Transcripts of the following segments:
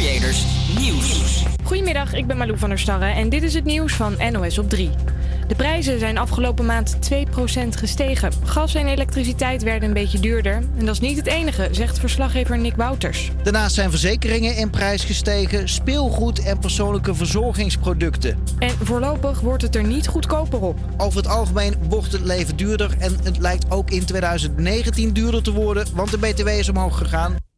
Creators Nieuws. Goedemiddag, ik ben Malou van der Starre en dit is het nieuws van NOS op 3. De prijzen zijn afgelopen maand 2% gestegen. Gas en elektriciteit werden een beetje duurder. En dat is niet het enige, zegt verslaggever Nick Wouters. Daarnaast zijn verzekeringen in prijs gestegen, speelgoed en persoonlijke verzorgingsproducten. En voorlopig wordt het er niet goedkoper op. Over het algemeen wordt het leven duurder en het lijkt ook in 2019 duurder te worden, want de BTW is omhoog gegaan.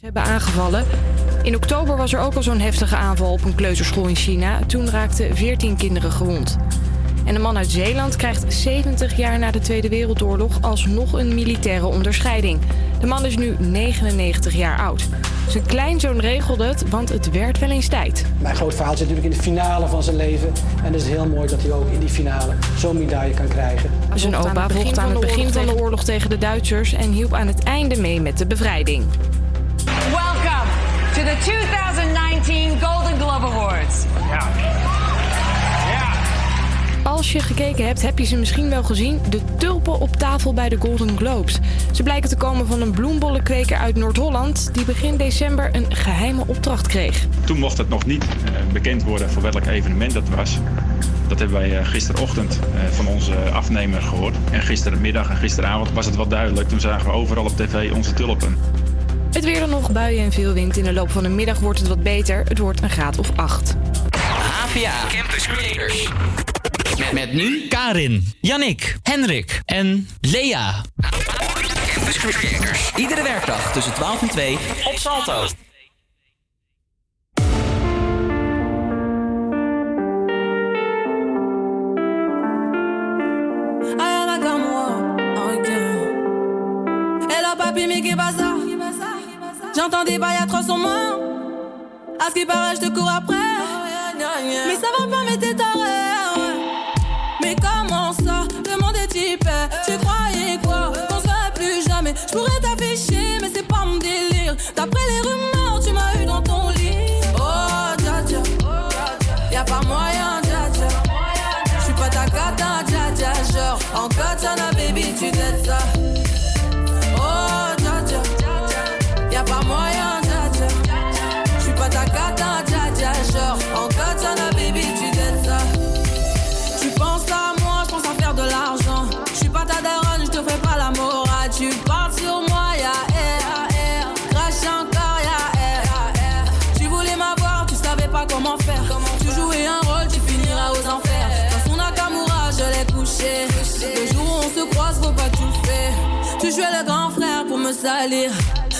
Ze hebben aangevallen. In oktober was er ook al zo'n heftige aanval op een kleuterschool in China. Toen raakten 14 kinderen gewond. En een man uit Zeeland krijgt 70 jaar na de Tweede Wereldoorlog alsnog een militaire onderscheiding. De man is nu 99 jaar oud. Zijn kleinzoon regelde het, want het werd wel eens tijd. Mijn groot verhaal zit natuurlijk in de finale van zijn leven. En het is heel mooi dat hij ook in die finale zo'n medaille kan krijgen. Zijn opa vocht aan het begin van de oorlog tegen de Duitsers en hielp aan het einde mee met de bevrijding. Welcome to the 2019 Golden Globe Awards. Als je gekeken hebt, heb je ze misschien wel gezien. De tulpen op tafel bij de Golden Globes. Ze blijken te komen van een bloembollenkweker uit Noord-Holland... die begin december een geheime opdracht kreeg. Toen mocht het nog niet eh, bekend worden voor welk evenement dat was. Dat hebben wij eh, gisterochtend eh, van onze afnemer gehoord. En gistermiddag en gisteravond was het wel duidelijk. Toen zagen we overal op tv onze tulpen. Het weer dan nog, buien en veel wind. In de loop van de middag wordt het wat beter. Het wordt een graad of 8. HVA Campus Creators. Met, met nu Karin, Jannik, Henrik en Lea. Campus Creators. Iedere werkdag tussen 12 en 2 op Salto. Moi, ok. Et là, papi, mais qu'est pas ça? J'entends des bails atroces sur moi. À ce qui paraît, je te cours après. Mais ça va pas, mais t'es taré. Mais comment ça? Le monde est type. Tu croyais quoi? Qu'on serait plus jamais. Je pourrais t'afficher, mais c'est pas mon délire. D'après les rumeurs, salir.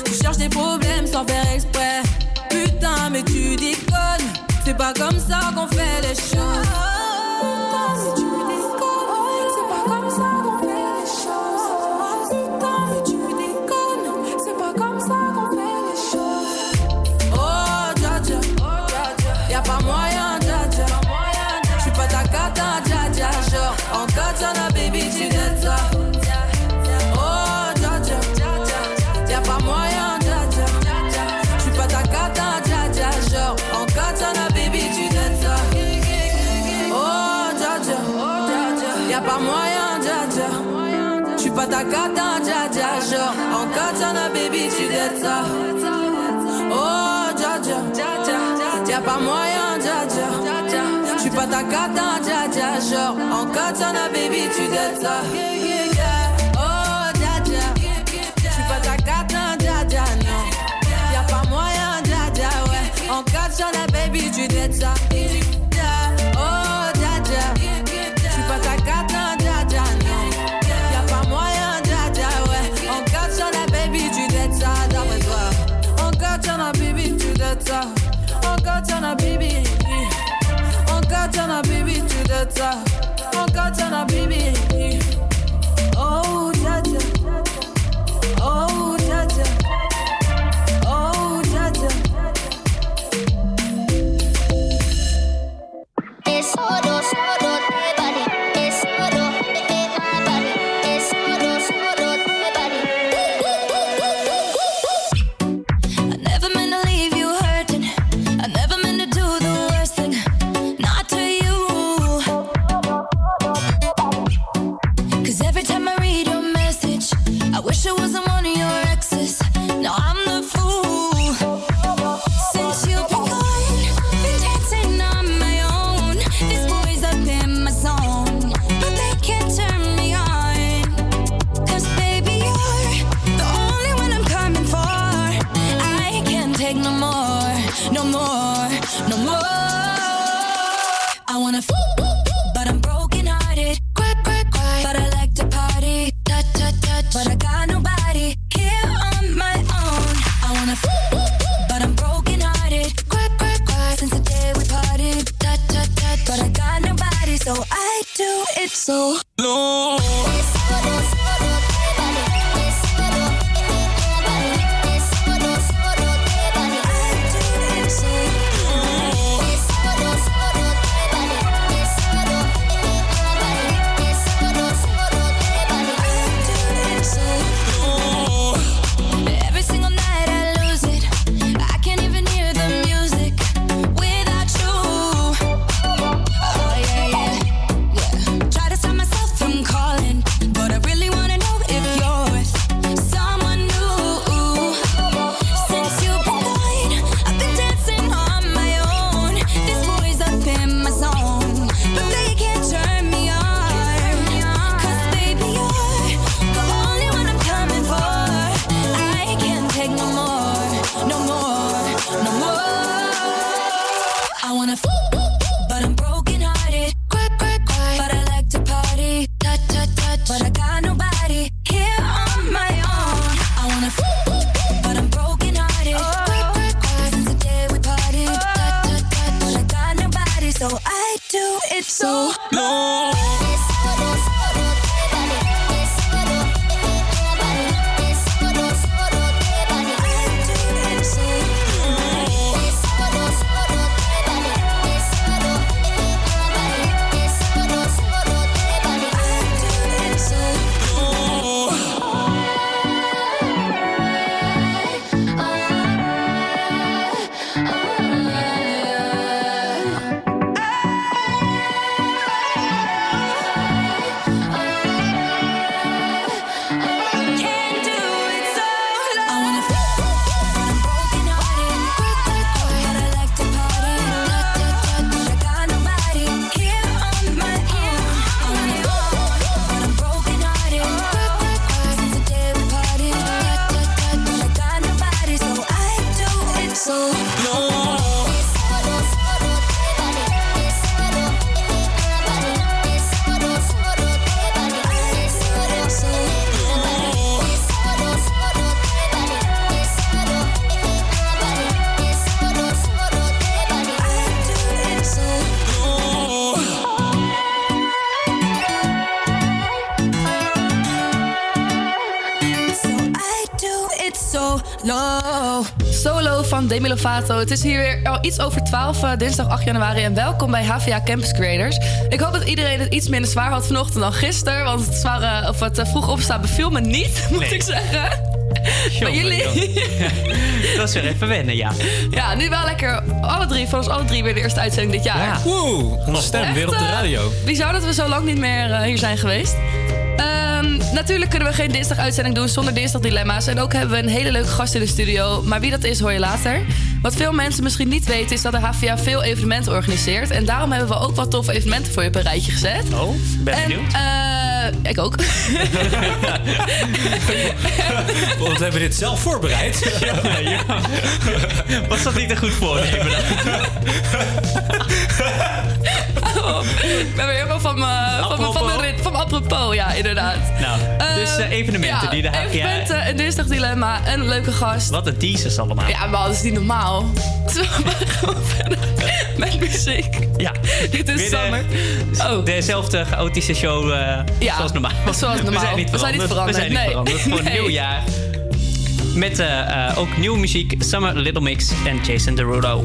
Tu cherches des problèmes sans faire exprès. Putain, mais tu déconnes. C'est pas comme ça qu'on fait les choses. Pas ta cata, dja dja. Genre, en katana, baby, tu t'aides ça. Oh, dja dja. Y'a pas moyen, dja dja. J'suis pas ta cata, dja dja. Genre, en katana, baby, tu t'aides ça. Oh, dja dja. J'suis pas ta cata, dja dja, non. Y'a pas moyen, dja dja, ouais. En katana, baby, tu t'aides ça. baby to the top. One catch baby. Demi Lovato. Het is hier weer al iets over 12, eh, dinsdag 8 januari. En welkom bij HVA Campus Creators. Ik hoop dat iedereen het iets minder zwaar had vanochtend dan gisteren. Want het, zware, of het eh, vroeg opstaan beviel me niet, moet Nee. ik zeggen. Maar jullie... Dat is weer even wennen, ja. Ja, nu wel lekker alle drie, van ons alle drie weer de eerste uitzending dit jaar. Woe, onze stem weer op de eh, radio. Bizar dat we zo lang niet meer hier zijn geweest. Natuurlijk kunnen we geen dinsdag-uitzending doen zonder dinsdag-dilemma's. En ook hebben we een hele leuke gast in de studio. Maar wie dat is, hoor je later. Wat veel mensen misschien niet weten, is dat de HVA veel evenementen organiseert. En daarom hebben we ook wat toffe evenementen voor je op een rijtje gezet. Oh, ben En, benieuwd. eh, ik ook. Want we hebben dit zelf voorbereid. Ja, ja. Was dat niet een goed voornemen? Ik ben weer helemaal van mijn van, van, rit- van apropos, ja, inderdaad. Nou, dus eh, evenementen ja, die de HVA... Evenementen, een dinsdag dilemma, een leuke gast. Wat een teasers allemaal. Ja, maar dat is niet normaal. We gewoon verder met muziek? Ja. Dit is de- zomer. Oh. Dezelfde chaotische show eh, Ja, zoals normaal. zoals normaal. We zijn niet We zijn niet veranderd. We zijn niet veranderd, nee. veranderd. Gewoon Nee. nieuw jaar. Met eh, ook nieuwe muziek. Summer Little Mix en Jason Derulo.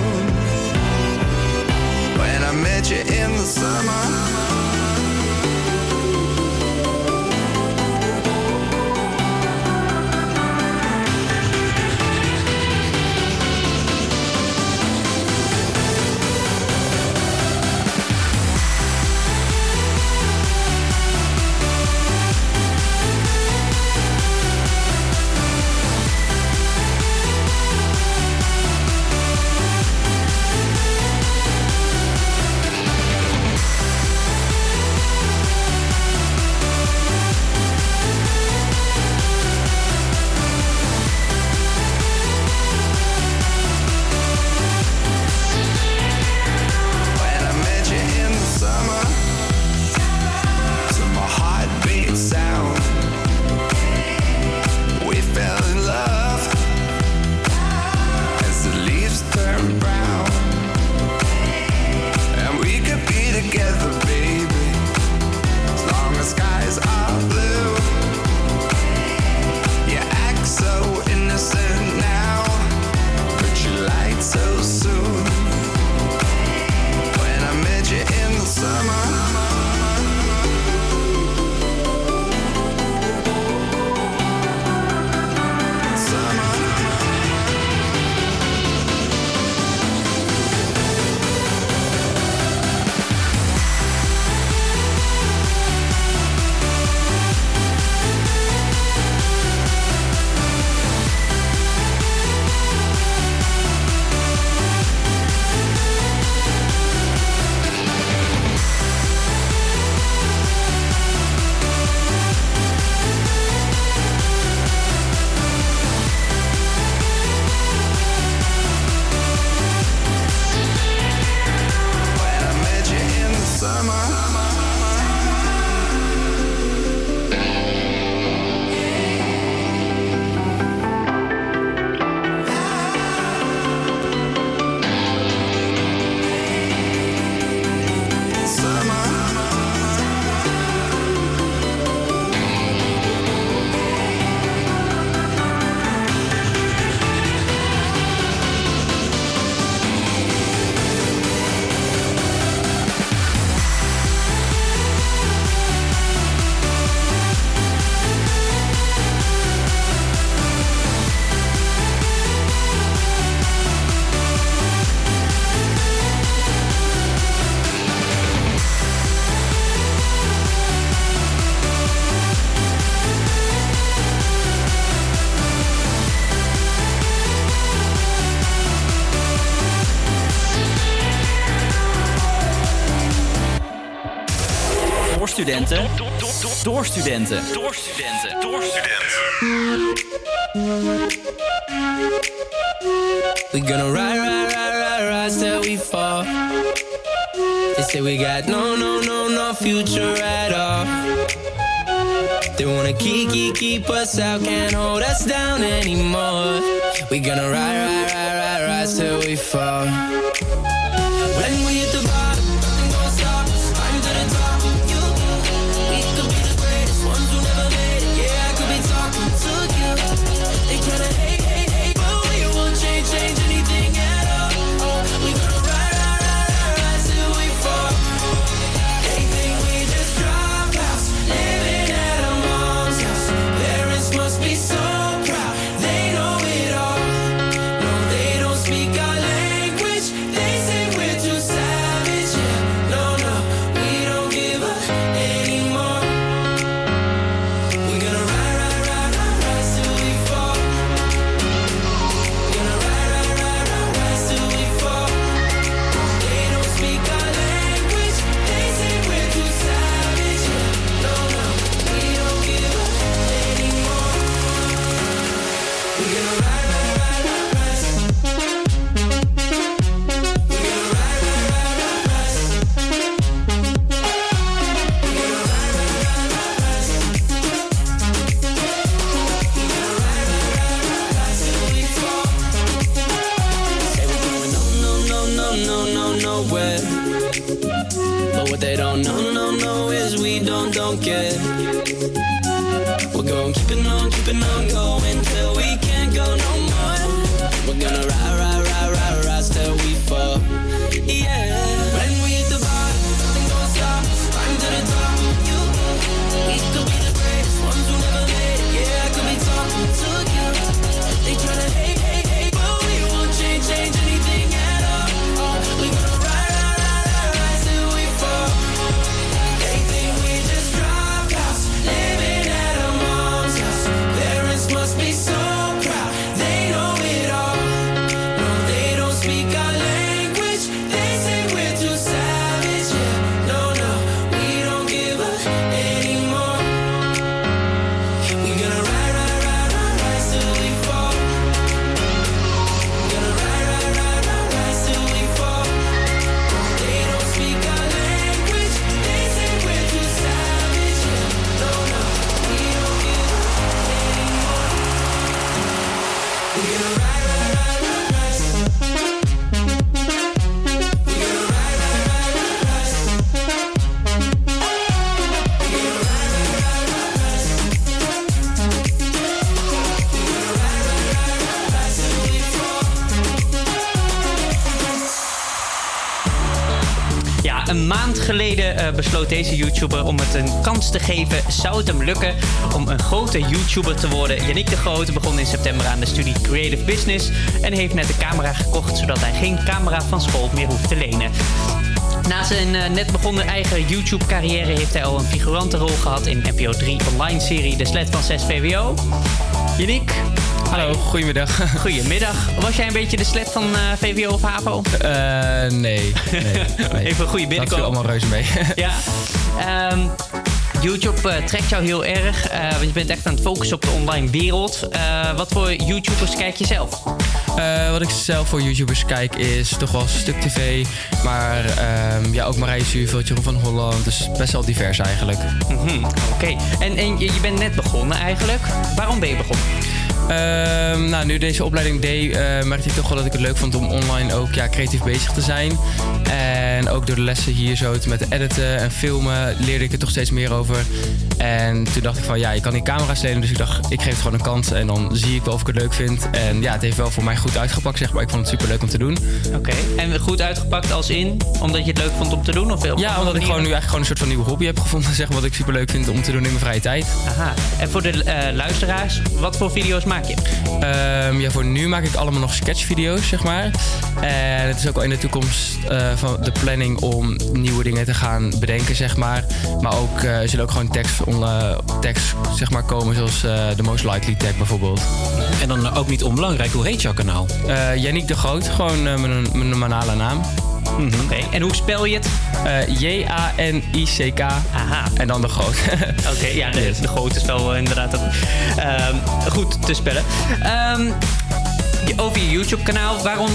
I met you in the summer. Studenten. Door studenten. Door studenten. Door We gonna ride, ride, ride, ride, ride till we fall. They say we got no, no, no, no future at all. They wanna keep, keep, keep us out, can't hold us down anymore. We gonna ride, ride, ride, ride, ride till we fall. Nowhere. But what they don't know, no, no, is we don't, don't care. We're going keeping on, keeping on going till we can't go no more. We're gonna ride, ride, besloot deze YouTuber om het een kans te geven. Zou het hem lukken om een grote YouTuber te worden? Yannick de Groot begon in september aan de studie Creative Business en heeft net de camera gekocht zodat hij geen camera van school meer hoeft te lenen. Na zijn eh, net begonnen eigen YouTube-carrière heeft hij al een figurante rol gehad in NPO 3 online-serie De Slet van 6 VWO. Yannick. Hallo, goedemiddag. Goedemiddag. Was jij een beetje de slet van eh, VWO of HAVO? Eh, nee, nee, nee. Even een goede Dat binnenkomen. viel allemaal reuze mee. Ja. Ehm, YouTube eh, trekt jou heel erg, want je bent echt aan het focussen op de online wereld. Wat voor YouTubers kijk je zelf? Wat ik zelf voor YouTubers kijk is toch wel Stuk TV. Maar ehm, ja, ook Marije Zuurveld, Jeroen van Holland. Dus best wel divers eigenlijk. Mhm, Oké, en, en je, je bent net begonnen eigenlijk. Waarom ben je begonnen? Ehm, nou, nu deze opleiding deed, eh, merkte ik toch wel dat ik het leuk vond om online ook ja, creatief bezig te zijn. En ook door de lessen hier zo met editen en filmen leerde ik er toch steeds meer over. En toen dacht ik van ja, je kan die camera's lenen. Dus ik dacht, ik geef het gewoon een kans en dan zie ik wel of ik het leuk vind. En ja, het heeft wel voor mij goed uitgepakt, zeg maar. Ik vond het super leuk om te doen. Oké, en goed uitgepakt als in? Omdat je het leuk vond om te doen? Of Ja, omdat ik gewoon nu eigenlijk gewoon een soort van nieuwe hobby heb gevonden, zeg maar. Wat ik super leuk vind om te doen in mijn vrije tijd. Aha, en voor de eh, luisteraars, wat voor video's maak je? Ehm, ja, voor nu maak ik allemaal nog sketchvideo's, zeg maar. En het is ook wel in de toekomst eh, van de planning om nieuwe dingen te gaan bedenken, zeg maar. Maar ook er zullen ook gewoon tekst, eh, tekst zeg maar, komen, zoals eh, de Most Likely tag bijvoorbeeld. En dan ook niet onbelangrijk, hoe heet jouw kanaal? Uh, Yannick de Groot, gewoon eh, mijn, mijn normale naam. Oké, en hoe spel je het? Eh, J-A-N-I-C-K. Aha. En dan de groot. Oké, ja, de, de grote is wel eh, inderdaad ehm, goed te spellen. Ehm, je- over je YouTube-kanaal, waarom...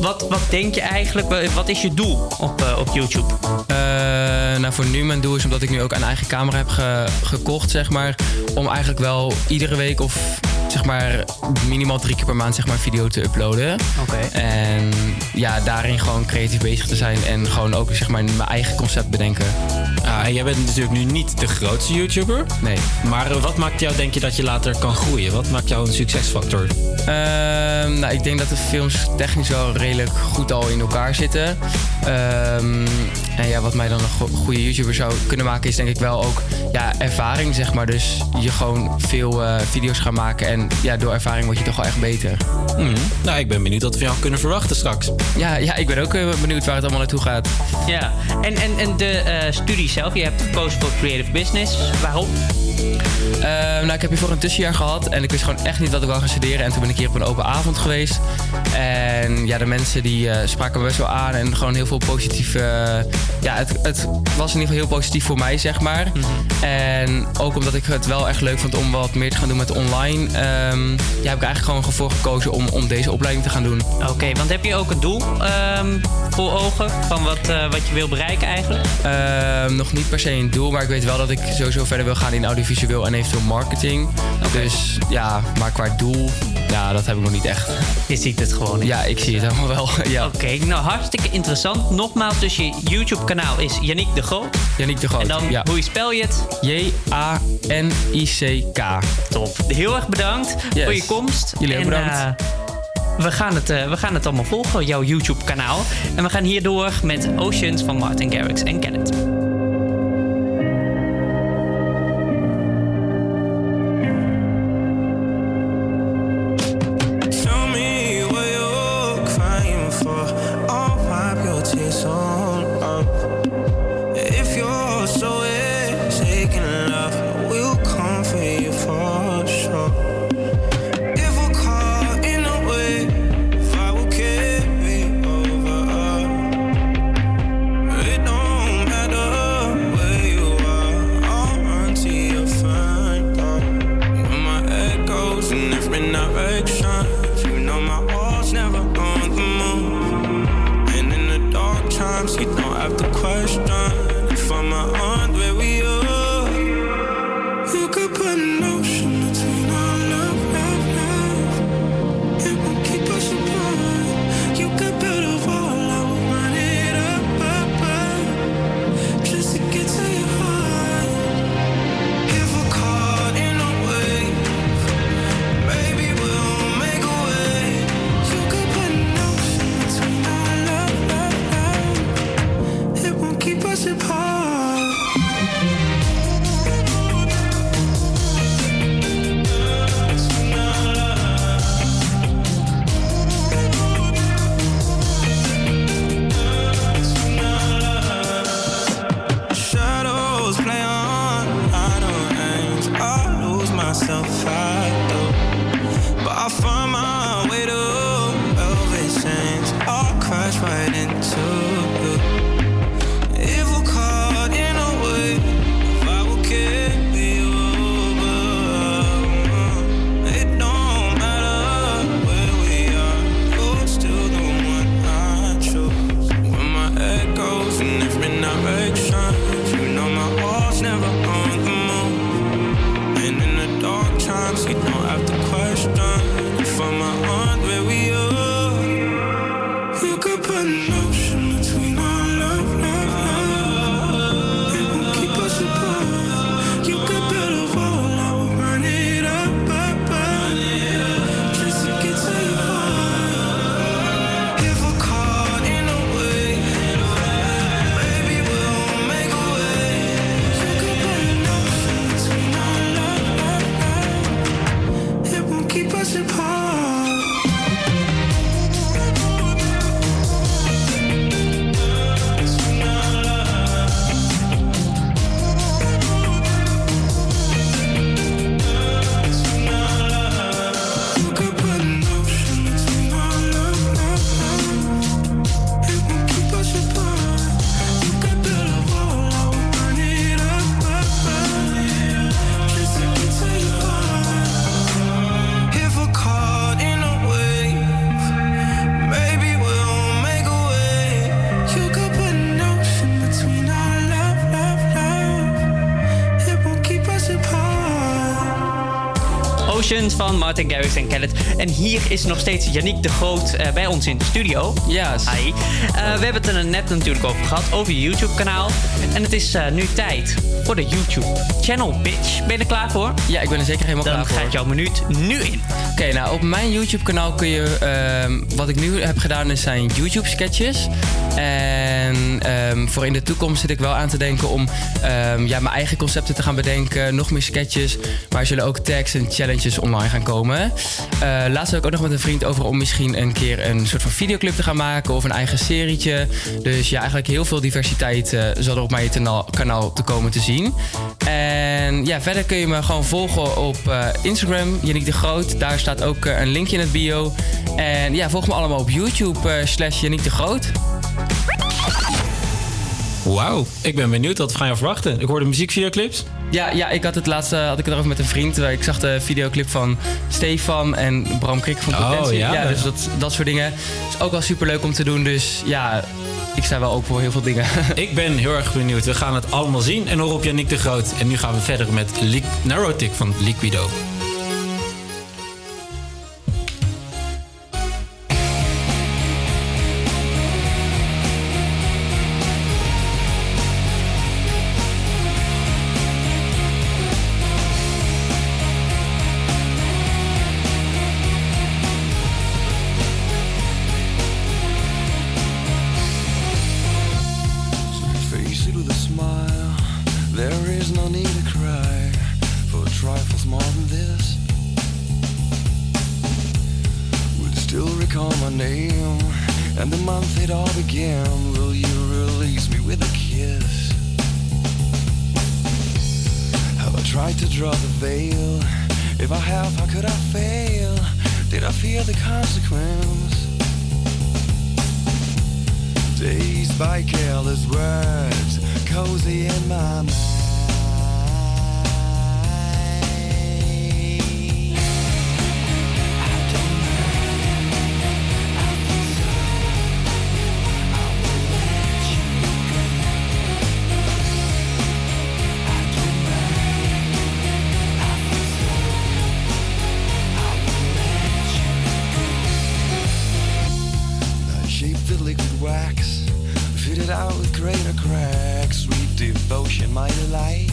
wat, wat denk je eigenlijk? Wa- Wat is je doel op, eh, op YouTube? Eh, nou, voor nu mijn doel is omdat ik nu ook een eigen camera heb ge- gekocht, zeg maar. Om eigenlijk wel iedere week of zeg maar minimaal drie keer per maand zeg maar, een video te uploaden. Oké. En ja, daarin gewoon creatief bezig te zijn en gewoon ook zeg maar mijn eigen concept bedenken. Ah, en jij bent natuurlijk nu niet de grootste YouTuber. Nee. Maar eh, wat maakt jou, denk je, dat je later kan groeien? Wat maakt jou een succesfactor? Ehm, nou, ik denk dat de films technisch wel redelijk goed al in elkaar zitten. Ehm, en ja, wat mij dan een go- goede YouTuber zou kunnen maken, is denk ik wel ook ja, ervaring, zeg maar. Dus je gewoon veel eh, video's gaan maken en ja, door ervaring word je toch wel echt beter. Hmm. Nou, ik ben benieuwd wat we jou kunnen verwachten straks. Ja, ja ik ben ook eh, benieuwd waar het allemaal naartoe gaat. Ja, en, en, en de eh, studie zelf, je hebt gekozen voor Creative Business. Waarom? Ehm, nou, ik heb hiervoor een tussenjaar gehad en ik wist gewoon echt niet wat ik wou gaan studeren. En toen ben ik hier op een open avond geweest. En ja, de mensen die eh, spraken me best wel aan en gewoon heel veel positief. eh, ja, het, het was in ieder geval heel positief voor mij, zeg maar. En ook omdat ik het wel echt leuk vond om wat meer te gaan doen met online, ehm, ja, heb ik eigenlijk gewoon voor gekozen om, om deze opleiding te gaan doen. Oké, want heb je ook een doel ehm, voor ogen van wat, eh, wat je wil bereiken eigenlijk? Nog niet per se een doel, maar ik weet wel dat ik sowieso verder wil gaan in audiovisueel en eventueel marketing. Dus ja, maar qua doel, ja, dat heb ik nog niet echt. Je ziet het gewoon. Ja, ik zie het helemaal wel. Ja. Oké, nou hartstikke interessant. Nogmaals, dus je YouTube-kanaal is Yannick de Groot. Yannick de Groot, En dan, ja. hoe spel je het? J-A-N-I-C-K. Top. Heel erg bedankt Yes. voor je komst. Jullie ook bedankt. eh, we, gaan het, eh, we gaan het allemaal volgen, jouw YouTube-kanaal. En we gaan hierdoor met Oceans van Martin Garrix en Kenneth. Garrix en Kellet. En hier is nog steeds Yannick de Groot eh, bij ons in de studio. Ja. Hi. Eh, we hebben het er net natuurlijk over gehad, over je YouTube-kanaal. En het is eh, nu tijd voor de YouTube-channel, bitch. Ben je er klaar voor? Ja, ik ben er zeker helemaal Dan klaar voor. gaat jouw minuut nu in. Oké, nou op mijn YouTube-kanaal kun je. ehm, wat ik nu heb gedaan is zijn YouTube-sketches. En ehm, voor in de toekomst zit ik wel aan te denken om ehm, ja, mijn eigen concepten te gaan bedenken. Nog meer sketches. Maar er zullen ook tags en challenges online gaan komen. Eh laatst had ik ook nog met een vriend over om misschien een keer een soort van videoclip te gaan maken. Of een eigen serietje. Dus ja, eigenlijk heel veel diversiteit eh, zal er op mijn kanaal te komen te zien. En ja, verder kun je me gewoon volgen op eh, Instagram, Yannick de Groot. Daar staat ook een linkje in het bio. En ja, volg me allemaal op YouTube slash Yannick de Groot. Wauw, ik ben benieuwd. Wat ga je verwachten? Ik hoorde muziekvideoclips. Ja, ja, ik had het laatste had ik het erover met een vriend. Ik zag de videoclip van Stefan en Bram Krik van Oh, Potentie. ja. dus dat, dat soort dingen. is ook wel super leuk om te doen. Dus ja, ik sta wel ook voor heel veel dingen. Ik ben heel erg benieuwd. We gaan het allemaal zien en horen op Yannick de Groot. En nu gaan we verder met Li- Neurotic van Liquido. Wax, fitted out with greater cracks. Sweet devotion, my delight.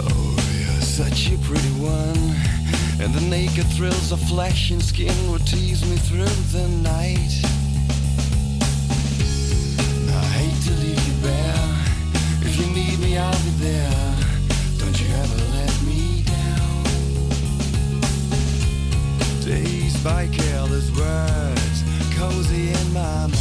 Oh, you're such a pretty one. And the naked thrills of flesh and skin would tease me through the night. I hate to leave you bare. If you need me, I'll be there. Don't you ever let me down. Dazed by careless words, cozy in my mind.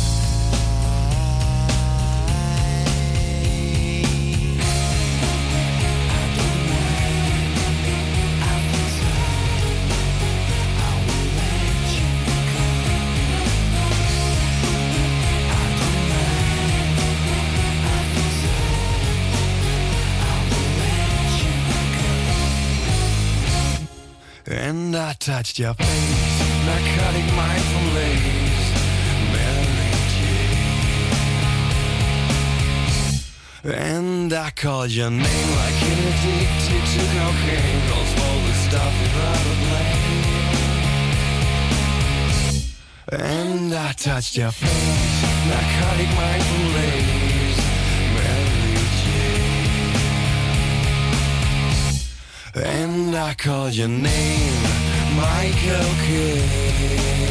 And I touched your face, narcotic mindful And I called your name like an addicted to cocaine, calls for the stuff without a blame. And I touched your face, narcotic mindful lace, Mary Jane. And I called your name, Michael Kidd.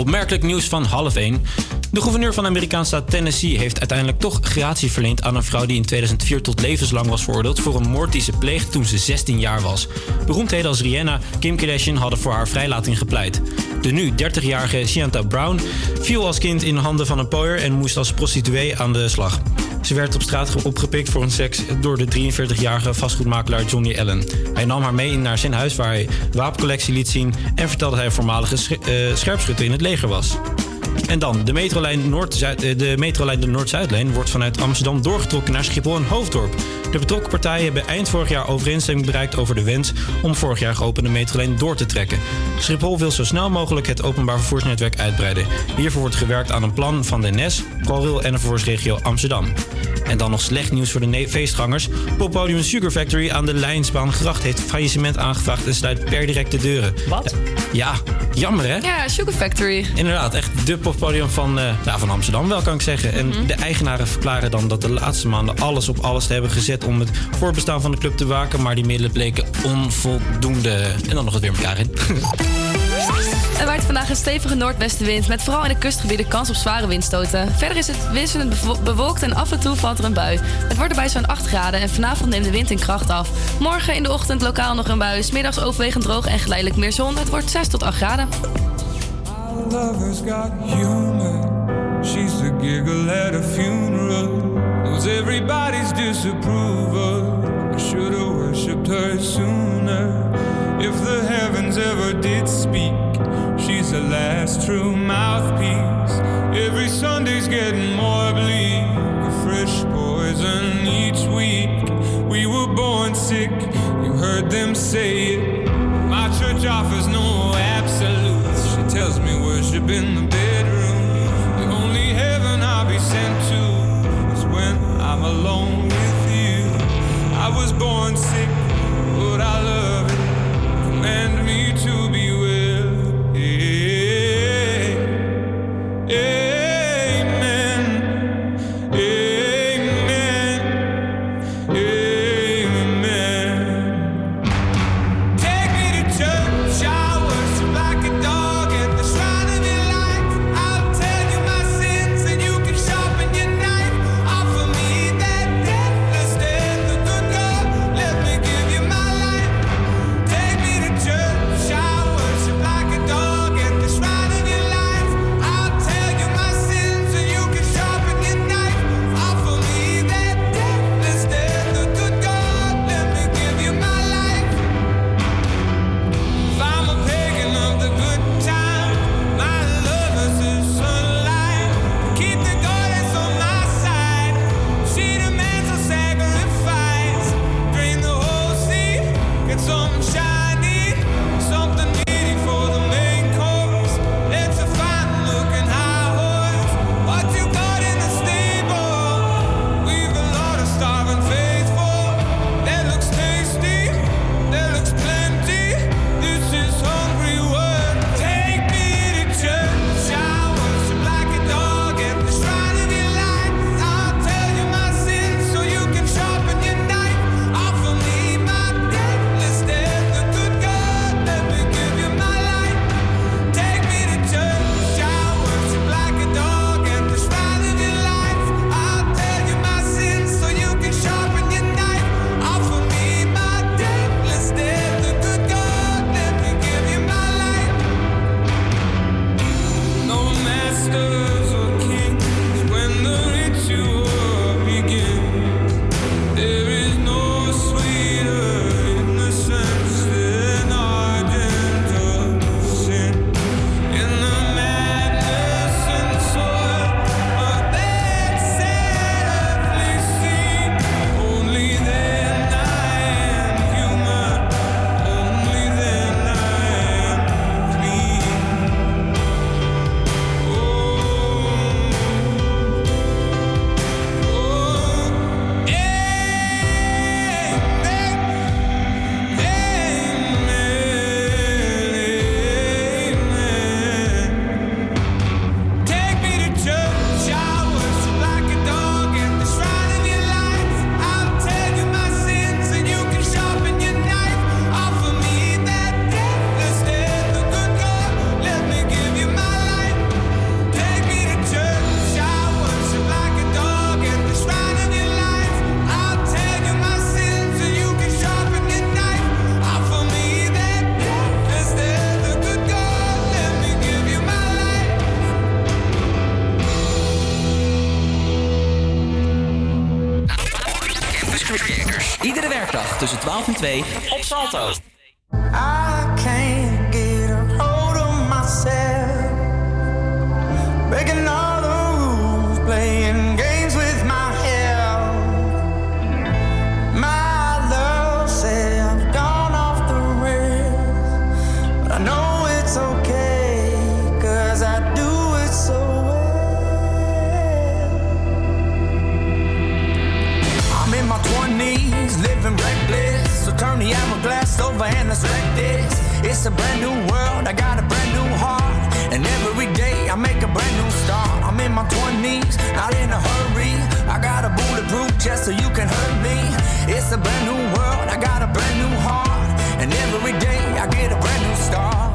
Opmerkelijk nieuws van half 1. De gouverneur van de Amerikaanse staat Tennessee heeft uiteindelijk toch gratie verleend aan een vrouw die in 2004 tot levenslang was veroordeeld voor een moord die ze pleegde toen ze 16 jaar was. Beroemdheden als Rihanna, Kim Kardashian hadden voor haar vrijlating gepleit. De nu 30-jarige Shianta Brown viel als kind in handen van een pooier en moest als prostituee aan de slag. Ze werd op straat opgepikt voor een seks door de 43-jarige vastgoedmakelaar Johnny Allen. Hij nam haar mee naar zijn huis waar hij wapencollectie liet zien en vertelde dat hij voormalige eh, scherpschutter in het leger was. En dan, de metrolijn, Noord-Zuid, eh, de metrolijn de Noord-Zuidlijn wordt vanuit Amsterdam doorgetrokken naar Schiphol en Hoofddorp. De betrokken partijen hebben eind vorig jaar overeenstemming bereikt over de wens om vorig jaar geopende metrolijn door te trekken. Schiphol wil zo snel mogelijk het openbaar vervoersnetwerk uitbreiden. Hiervoor wordt gewerkt aan een plan van de NS, ProRail en de vervoersregio Amsterdam. En dan nog slecht nieuws voor de feestgangers. Poppodium Sugar Factory aan de Lijnsbaan Gracht heeft faillissement aangevraagd en sluit per direct de deuren. Wat? Ja, jammer hè? Ja, Sugar Factory. Inderdaad, echt de poppodium van, eh, nou, van Amsterdam wel kan ik zeggen. En Mhm. de eigenaren verklaren dan dat de laatste maanden alles op alles te hebben gezet om het voortbestaan van de club te waken. Maar die middelen bleken onvoldoende. En dan nog het weer elkaar in. Er waait vandaag een stevige noordwestenwind met vooral in de kustgebieden kans op zware windstoten. Verder is het wisselend bewolkt en af en toe valt er een bui. Het wordt erbij zo'n 8 graden en vanavond neemt de wind in kracht af. Morgen in de ochtend lokaal nog een bui, middags overwegend droog en geleidelijk meer zon. Het wordt 6 tot 8 graden. everybody's disapproval. I worshipped her sooner. If the heavens ever did speak, she's the last true mouthpiece. Every Sunday's getting more bleak. A fresh poison each week. We were born sick, you heard them say it. My church offers no absolutes. She tells me worship in the bedroom. The only heaven I'll be sent to is when I'm alone with you. I was born sick, but I love it. Command me to be It's a brand new world, I got a brand new heart. And every day I make a brand new start. I'm in my 20s, not in a hurry. I got a bulletproof chest so you can hurt me. It's a brand new world, I got a brand new heart. And every day I get a brand new start.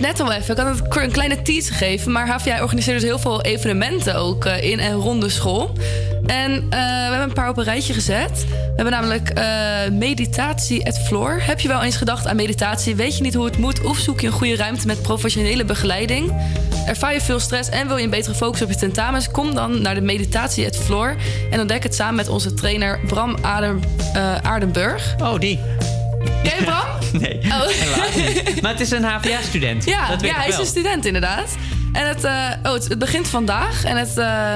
Het net al even. Ik had het een kleine tease gegeven. Maar HVA organiseert dus heel veel evenementen ook eh, in en rond de school. En eh, we hebben een paar op een rijtje gezet. We hebben namelijk eh, meditatie at floor. Heb je wel eens gedacht aan meditatie? Weet je niet hoe het moet? Of zoek je een goede ruimte met professionele begeleiding? Ervaar je veel stress en wil je een betere focus op je tentamens? Kom dan naar de meditatie at floor. En ontdek het samen met onze trainer Bram Adem, Aardenburg. Oh, die. Ken je Bram? Nee, Oh. helaas niet. Maar het is een HVA-student. Ja, dat weet ja ik hij is een student inderdaad. En het, eh, oh, het, het begint vandaag en het eh,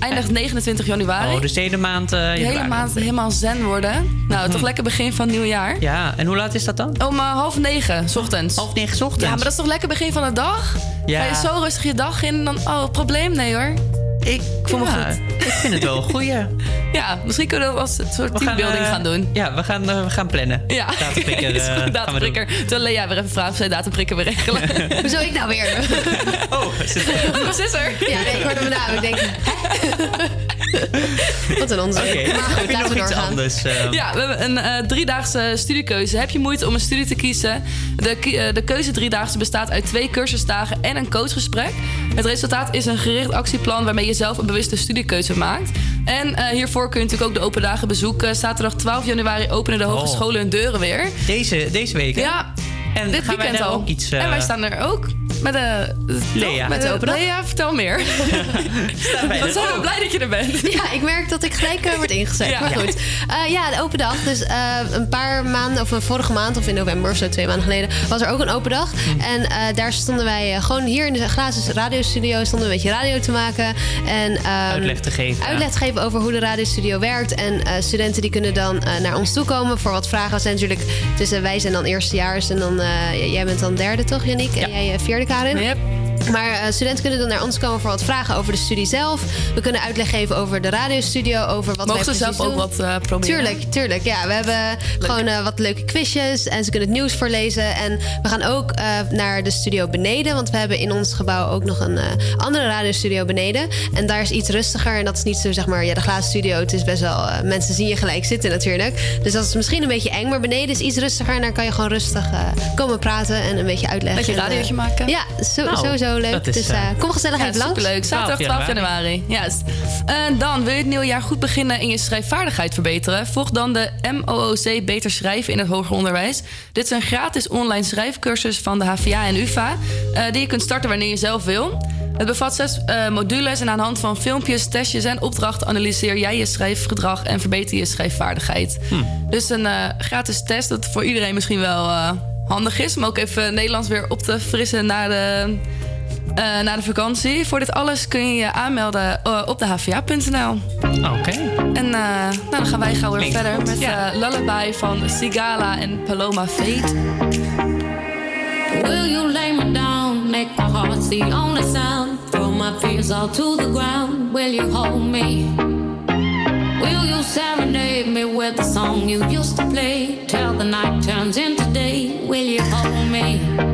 eindigt 29 januari. Oh, dus de hele maand... eh, de hele maand helemaal zen worden. Nou, toch lekker begin van het nieuwjaar. Ja, en hoe laat is dat dan? Om eh, half negen, 's ochtends. Half negen 's ochtends? Ja, maar dat is toch lekker begin van de dag? Ja. Ga je zo rustig je dag in en dan... Oh, probleem? Nee hoor. Ik voel me ja, goed. Ik vind het wel een goeie. Ja, misschien kunnen we als een soort We gaan, teambuilding eh, gaan doen. Ja, we gaan, eh, we gaan plannen. Ja, Datumprikker, is eh, goed, we datumprikker. Terwijl Lea weer even vraagt of zij datumprikker weer regelen. Hoezo ik nou weer? Oh, is er? Ja, nee, ik hoorde mijn naam. Ik denk, hè? Wat een onzin. Oké, Maar goed, heb je laten nog we iets doorgaan. anders? eh? Ja, we hebben een eh, driedaagse studiekeuze. Heb je moeite om een studie te kiezen? De, eh, de keuze driedaagse bestaat uit twee cursusdagen en een coachgesprek. Het resultaat is een gericht actieplan waarmee je zelf een bewuste studiekeuze maakt. En eh, hiervoor kun je natuurlijk ook de open dagen bezoeken. Zaterdag 12 januari openen de hogescholen hun deuren weer. Deze, deze week, hè? Ja, En dit gaan wij weekend daar al. ook iets, eh, En wij staan er ook. Met de, Lea. Met de open dag. Lea, vertel meer. wij Wat zijn we ook? blij dat je er bent. Ja, ik merk dat ik gelijk eh, word ingezet. Ja. Maar goed. Eh, ja, de open dag. Dus eh, een paar maanden, of een vorige maand, of in november of zo, twee maanden geleden, was er ook een open dag. Hm. En eh, daar stonden wij eh, gewoon hier in de glazen radiostudio, stonden we een beetje radio te maken. En, ehm, Uitleg te geven. Uitleg te geven over hoe de radiostudio werkt. En eh, studenten die kunnen dan eh, naar ons toe komen voor wat vragen. We zijn natuurlijk, tussen wij zijn dan eerstejaars en dan, eh, jij bent dan derde toch, Yannick? En jij eh, vierde, Karin? Maar eh, studenten kunnen dan naar ons komen voor wat vragen over de studie zelf. We kunnen uitleg geven over de radiostudio, over wat Mogen wij ze zelf ook wat eh, proberen? Tuurlijk, tuurlijk. Ja, we hebben gewoon eh, wat leuke quizjes en ze kunnen het nieuws voorlezen. En we gaan ook naar de studio beneden, want we hebben in ons gebouw ook nog een andere radiostudio beneden. En daar is iets rustiger en dat is niet zo zeg maar, ja, de glazen studio. Het is best wel, mensen zien je gelijk zitten natuurlijk. Dus dat is misschien een beetje eng, maar beneden is iets rustiger en daar kan je gewoon rustig komen praten en een beetje uitleggen. Beetje een En, eh, radiootje maken. Ja, zo, Nou, sowieso leuk. dat is, dus eh, eh, kom gezellig Ja, even langs. superleuk. Zaterdag 12 januari. Juist. En dan wil je het nieuwe jaar goed beginnen en je schrijfvaardigheid verbeteren. Volg dan de MOOC Beter Schrijven in het hoger onderwijs. Dit is een gratis online schrijfcursus van de HVA en UvA. eh, die je kunt starten wanneer je zelf wil. Het bevat zes eh, modules en aan de hand van filmpjes, testjes en opdrachten analyseer jij je schrijfgedrag en verbeter je schrijfvaardigheid. Dus een eh, gratis test dat voor iedereen misschien wel eh, handig is. Om ook even Nederlands weer op te frissen na de, eh, na de vakantie. Voor dit alles kun je je aanmelden eh, op de hva.nl. Oké. En eh, nou, dan gaan wij gauw weer Klinkt verder goed. met Ja. Lullaby van Sigala en Paloma Fate. Will you lay me down? Make my heart the only sound. Throw my fears all to the ground. Will you hold me? Will you serenade me with the song you used to play? Till the night turns into day. Will you hold me?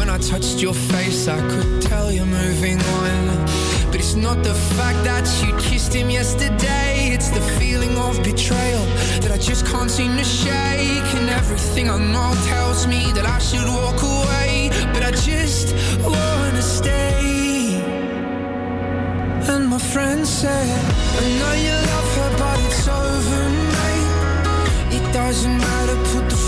Touched your face, I could tell you're moving on. But it's not the fact that you kissed him yesterday, it's the feeling of betrayal that I just can't seem to shake. And everything I know tells me that I should walk away, but I just wanna stay. And my friend said, I know you love her, but it's over, mate. It doesn't matter, put the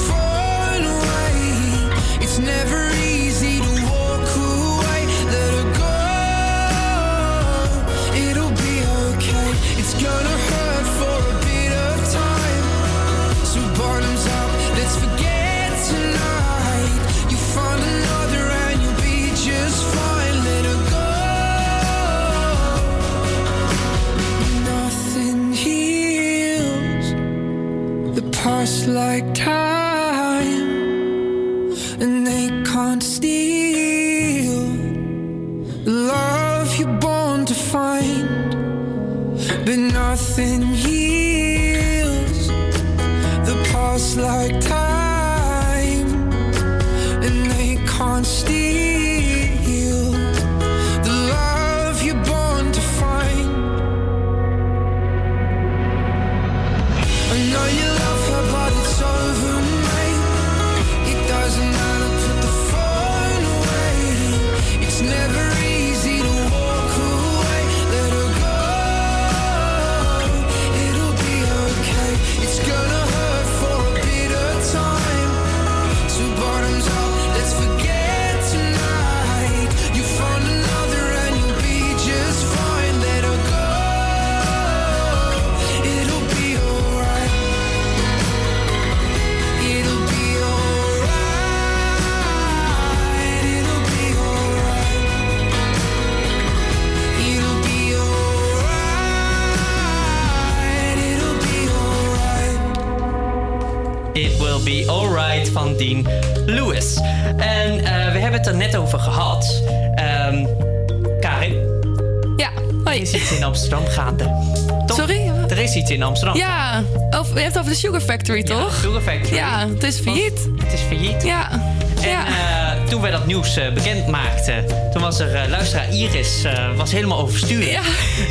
Sugar Factory, toch? Sugar Factory. Ja, het is failliet. Het is failliet. Ja. En eh, toen wij dat nieuws eh, bekend maakten, toen was er eh, luisteraar Iris eh, was helemaal overstuurd. Ja.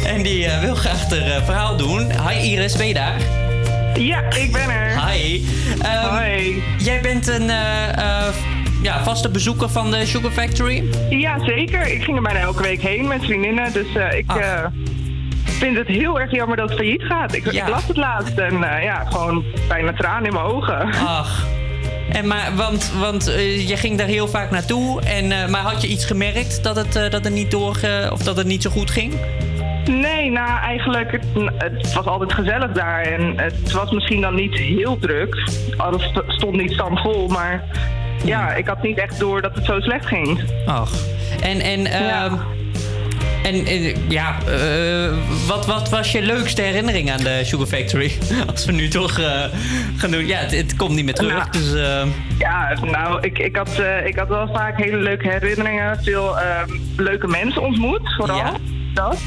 En die eh, wil graag haar eh, verhaal doen. Hi Iris, ben je daar? Ja, ik ben er. Hi. Hoi. Jij bent een eh, eh, ja, vaste bezoeker van de Sugar Factory? Ja, zeker. Ik ging er bijna elke week heen met vriendinnen. Dus eh, ik eh, vind het heel erg jammer dat het failliet gaat. Ik, ik las het laatst en eh, ja, gewoon bijna tranen in mijn ogen. Ach. En maar, want want eh, je ging daar heel vaak naartoe. En, eh, maar had je iets gemerkt dat het, eh, dat het niet door, of dat het niet zo goed ging? Nee, nou eigenlijk, het, het was altijd gezellig daar. En het was misschien dan niet heel druk. Alles st- stond niet stampvol, maar ja, ik had niet echt door dat het zo slecht ging. Ach. En, en, ehm, en ja, eh, wat, wat was je leukste herinnering aan de Sugar Factory? Als we nu toch eh, gaan doen. Ja, het, het komt niet meer terug. Nou. dus, eh, Ja, nou, ik, ik, had, ik had wel vaak hele leuke herinneringen. Veel ehm, leuke mensen ontmoet, vooral. Dat.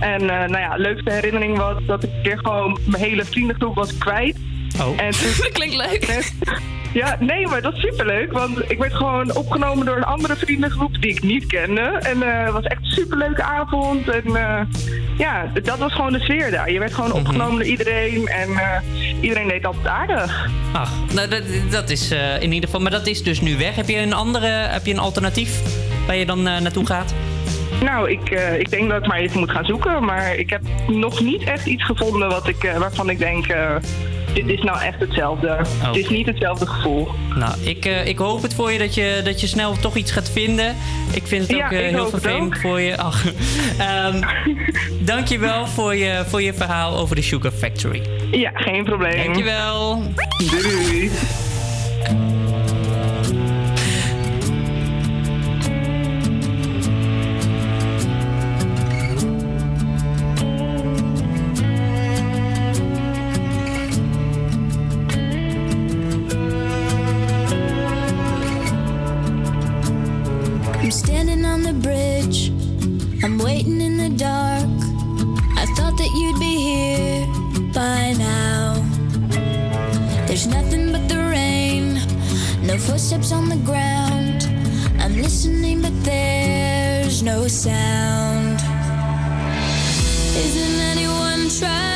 En nou ja, leukste herinnering was dat ik een keer gewoon mijn hele vriendengroep was kwijt. Oh. En toen... Klinkt leuk. Ja, nee, maar dat is superleuk. Want ik werd gewoon opgenomen door een andere vriendengroep die ik niet kende. En eh, het was echt een superleuke avond. En eh, ja, dat was gewoon de sfeer daar. Je werd gewoon opgenomen door iedereen. En eh, iedereen deed altijd aardig. Ach, nou, dat, dat is in ieder geval... Maar dat is dus nu weg. Heb je een andere... Heb je een alternatief waar je dan naartoe gaat? Nou, ik, ik denk dat ik maar even moet gaan zoeken. Maar ik heb nog niet echt iets gevonden wat ik, waarvan ik denk... dit is nou echt hetzelfde. Het is niet hetzelfde gevoel. Nou, ik, eh, ik hoop het voor je dat, je dat je snel toch iets gaat vinden. Ik vind het Ja, ook eh, heel vervelend ook. voor je. Ach, ehm, dankjewel voor je, voor je verhaal over de Sugar Factory. Ja, geen probleem. Dankjewel. Doei. Footsteps on the ground. I'm listening, but there's no sound. Isn't anyone trying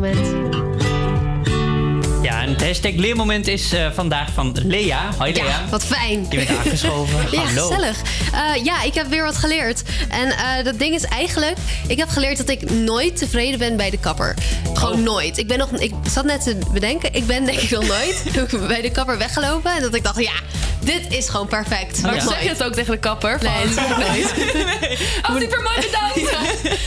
leermoment. Ja, en het hashtag leermoment is eh, vandaag van Lea. Hoi Lea. Ja, wat fijn. Je bent aangeschoven. Ja, Hallo. gezellig. Eh, ja, ik heb weer wat geleerd. En eh, dat ding is eigenlijk... Ik heb geleerd dat ik nooit tevreden ben bij de kapper. Gewoon nooit. Ik ben nog... Ik zat net te bedenken. Ik ben denk ik nog nooit bij de kapper weggelopen. En dat ik dacht, ja, dit is gewoon perfect. Maar Nog zeg je het ook tegen de kapper? Van, Nee, dat zeg ik nooit. Oh, super mooi bedankt.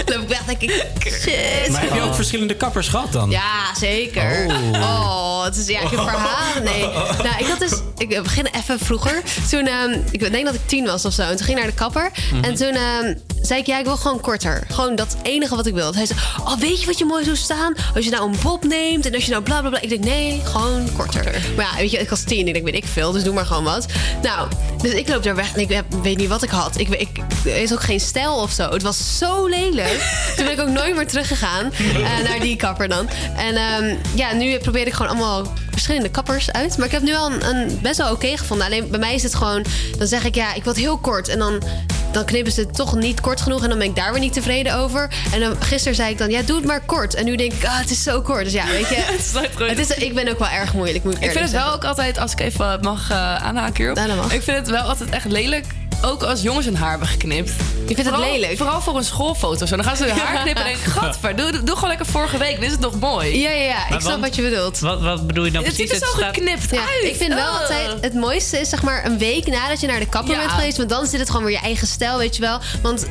Dan loop ik weg denk ik, shit. Maar heb je ook verschillende kappers gehad dan? Ja, zeker. Oh. Oh, het is ja, ik heb verhalen. Nee. Nou, ik had dus. Ik begin even vroeger. Toen, ehm, ik denk dat ik tien was of zo. En toen ging ik naar de kapper. Mhm. En toen ehm, zei ik, ja, ik wil gewoon korter. Gewoon dat enige wat ik wil. Hij zei, oh, weet je wat je mooi zou staan? Als je nou een bob neemt en als je nou bla bla bla. Ik denk, nee, gewoon korter. Maar ja, weet je, ik was tien. Ik denk, weet ik veel, dus doe maar gewoon wat. Nou, dus ik loop daar weg en ik heb- weet niet wat ik had. Ik, ik, er is ook geen stijl of zo. Het was zo lelijk. Toen ben ik ook nooit meer teruggegaan eh, naar die kapper dan. En ehm, ja, nu probeer ik gewoon allemaal verschillende kappers uit. Maar ik heb nu wel een, een best wel oké gevonden. Alleen bij mij is het gewoon, dan zeg ik ja, ik wil het heel kort. En dan, dan knippen ze het toch niet kort genoeg. En dan ben ik daar weer niet tevreden over. En dan, gisteren zei ik dan, ja, doe het maar kort. En nu denk ik, ah, het is zo kort. Dus ja, weet je. het is, ik ben ook wel erg moeilijk, moet ik Ik vind het wel ook altijd, als ik even mag eh, aanhaken hierop. Ik vind het wel altijd echt lelijk. Ook als jongens hun haar hebben geknipt. Je vindt het lelijk? Vooral voor een schoolfoto. Zo. Dan gaan ze hun haar knippen en denk ik... Gadver, doe, doe gewoon lekker vorige week. Dit is het nog mooi. Ja, ja, ja. Ik snap wat je bedoelt. Wat, wat bedoel je dan Het precies? ziet er zo staat- geknipt Ja, uit. ik vind wel altijd het mooiste is zeg maar een week nadat je naar de kapper Ja. bent geweest. Want dan zit het gewoon weer je eigen stijl, weet je wel. Want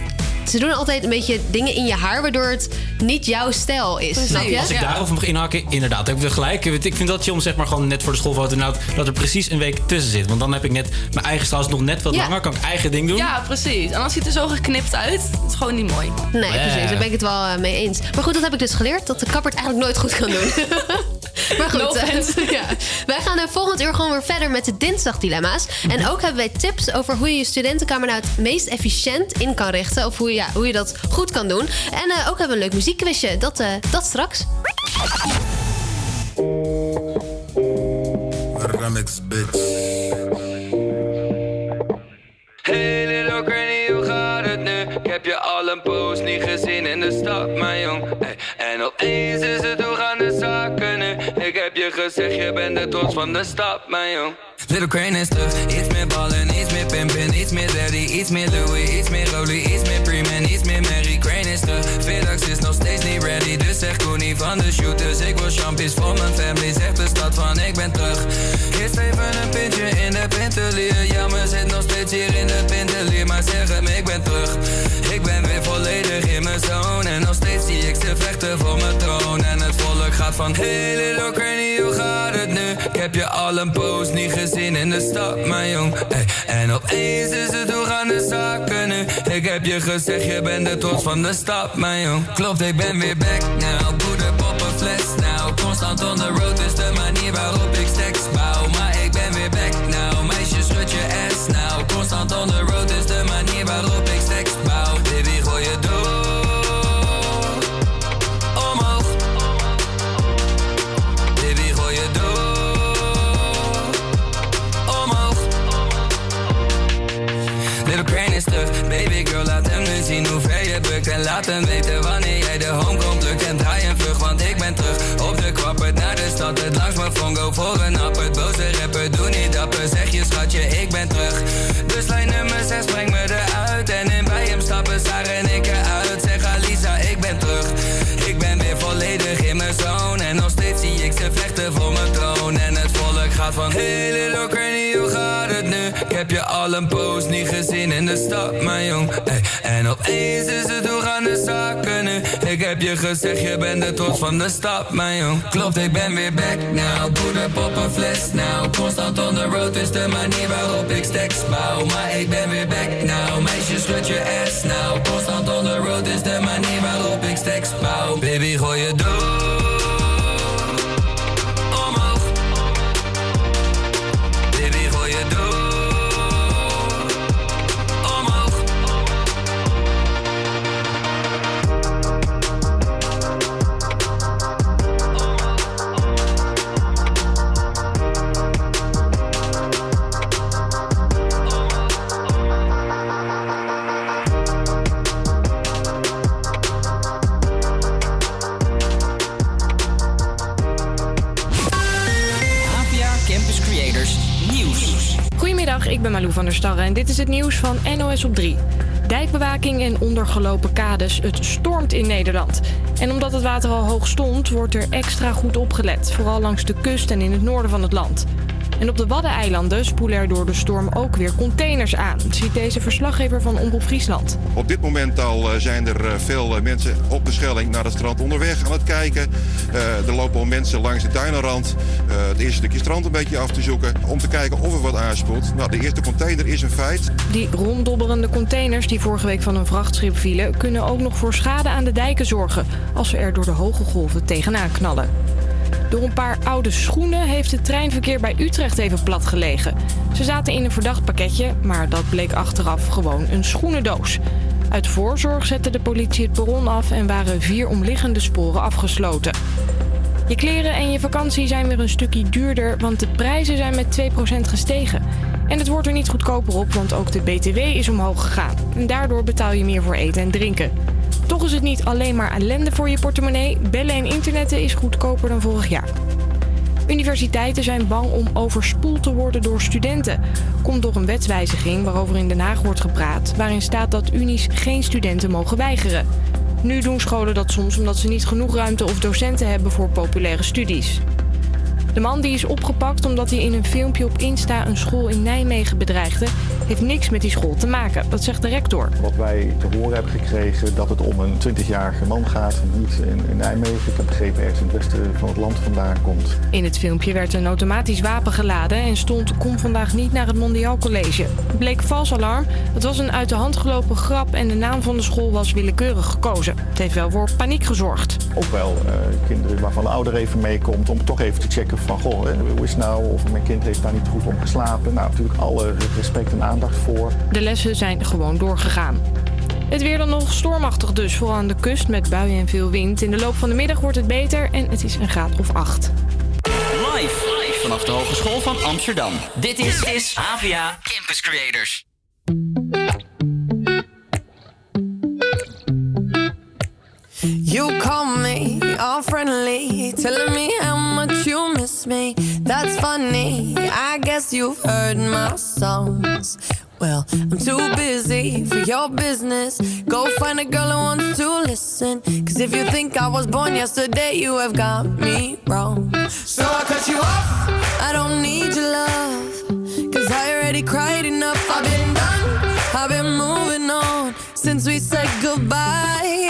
ze doen altijd een beetje dingen in je haar waardoor het niet jouw stijl is. Snap je? Als ik daarover mag inhaken, inderdaad, heb ik gelijk. Ik vind dat chill om zeg maar gewoon net voor de schoolfoto nou, dat er precies een week tussen zit. Want dan heb ik net mijn eigen stijl is nog net wat Ja. langer, kan ik eigen ding doen. Ja, precies. En dan ziet het er zo geknipt uit. Het is gewoon niet mooi. Nee, precies. Daar ben ik het wel eh, mee eens. Maar goed, dat heb ik dus geleerd. Dat de kapper het eigenlijk nooit goed kan doen. maar goed, No eh, ja. wij gaan er volgend uur gewoon weer verder met de dinsdagdilemma's. En ook hebben wij tips over hoe je je studentenkamer nou het meest efficiënt in kan richten. Of hoe je, ja, hoe je dat goed kan doen. En eh, ook hebben we een leuk muziekquizje. Dat, eh, dat straks. Remix, bitch. Al een poos niet gezien in de stad, mijn jong. En opeens is het hoe gaan de zaken nu? Ik heb je gezegd, je bent de trots van de stad, mijn jong. Little Crane is terug, iets meer ballen, iets meer pimpin, iets meer daddy, iets meer Louis, iets meer Rolly, iets meer Preman, iets meer Mary. Crane is nog steeds niet ready, dus zeg Koenie van de shooters. Ik wil champions voor mijn family, zegt de stad van ik ben terug. Eerst even een pintje in de pintelier, ja maar zit nog steeds hier in de pintelier, maar zeg hem ik ben terug. Ik ben weer volledig in mijn zone en nog steeds zie ik ze vechten voor mijn troon. En het volk gaat van, hey little hoe gaat het nu? Ik heb je al een poos niet gezien in de stad, mijn jong. En opeens is het hoe gaan de zaken nu? Ik heb je gezegd, je bent de trots van de stad, mijn Klopt, ik ben weer back now. Poeder, pop een fles now. Constant on the road is de manier waarop ik stacks bouw. Maar ik ben weer back now. Meisje, schud je ass now. Constant on the road is de manier waarop ik stacks bouw. Baby, gooi je door. Omhoog. Baby, gooi je door. Omhoog. Little Crane is terug, baby girl, laat hem nu zien hoe ver je bukt. En laat hem het fongo voor een appert. Boze rapper, doe niet dapper, zeg je schatje, ik ben terug. Dus lijn nummer 6, breng me eruit. En in bij hem stappen, Sarah en ik eruit. Zeg Alisa, ik ben terug. Ik ben weer volledig in mijn zone. En nog steeds zie ik ze vechten voor mijn troon. En het volk gaat van, hey al een poos niet gezien in de stad, mijn jong. Hey, en opeens is het hoe gaan de zaken nu? Ik heb je gezegd, je bent de trots van de stad, mijn jong. Klopt, ik ben weer back now. Poeder, pop een fles now. Constant on the road is de manier waarop ik stacks bouw. Maar ik ben weer back now. Meisje, schud je ass now. Constant on the road is de manier waarop ik stacks bouw. Baby, gooi je door. Van en dit is het nieuws van NOS op 3. Dijkbewaking en ondergelopen kades, het stormt in Nederland. En omdat het water al hoog stond, wordt er extra goed opgelet. Vooral langs de kust en in het noorden van het land. En op de Waddeneilanden spoelen er door de storm ook weer containers aan, ziet deze verslaggever van Omroep Friesland. Op dit moment al eh, zijn er eh, veel eh, mensen op de Schelling naar het strand onderweg aan het kijken. Er lopen al mensen langs de duinenrand het eerste stukje strand een beetje af te zoeken om te kijken of er wat aanspoelt. Nou, de eerste container is een feit. Die ronddobberende containers die vorige week van een vrachtschip vielen, kunnen ook nog voor schade aan de dijken zorgen als ze er door de hoge golven tegenaan knallen. Door een paar oude schoenen heeft het treinverkeer bij Utrecht even plat gelegen. Ze zaten in een verdacht pakketje, maar dat bleek achteraf gewoon een schoenendoos. Uit voorzorg zette de politie het perron af en waren vier omliggende sporen afgesloten. Je kleren en je vakantie zijn weer een stukje duurder, want de prijzen zijn met 2% gestegen. En het wordt er niet goedkoper op, want ook de BTW is omhoog gegaan. En daardoor betaal je meer voor eten en drinken. Toch is het niet alleen maar ellende voor je portemonnee. Bellen en internetten is goedkoper dan vorig jaar. Universiteiten zijn bang om overspoeld te worden door studenten. Komt door een wetswijziging waarover in Den Haag wordt gepraat, waarin staat dat unies geen studenten mogen weigeren. Nu doen scholen dat soms omdat ze niet genoeg ruimte of docenten hebben voor populaire studies. De man die is opgepakt omdat hij in een filmpje op Insta een school in Nijmegen bedreigde, heeft niks met die school te maken. Dat zegt de rector. Wat wij te horen hebben gekregen dat het om een 20-jarige man gaat, niet in, in Nijmegen. Ik heb begrepen ergens in het westen van het land vandaan komt. In het filmpje werd een automatisch wapen geladen en stond kom vandaag niet naar het Mondiaal College. Het bleek vals alarm. Het was een uit de hand gelopen grap en de naam van de school was willekeurig gekozen. Het heeft wel voor paniek gezorgd. Ook wel eh, kinderen waarvan de ouder even meekomt om toch even te checken van goh, hè, hoe is nou? Of mijn kind heeft daar niet goed om geslapen. Nou, natuurlijk alle respect en aandacht voor. De lessen zijn gewoon doorgegaan. Het weer dan nog stormachtig dus, vooral aan de kust met buien en veel wind. In de loop van de middag wordt het beter en het is een graad of 8. Live vanaf de Hogeschool van Amsterdam. Dit is, is AVA Campus Creators. You call me all friendly, telling me me. That's funny. I guess you've heard my songs. Well, I'm too busy for your business. Go find a girl who wants to listen. Cause if you think I was born yesterday, you have got me wrong. So I cut you off. I don't need your love. Cause I already cried enough. I've been done. I've been moving on since we said goodbye.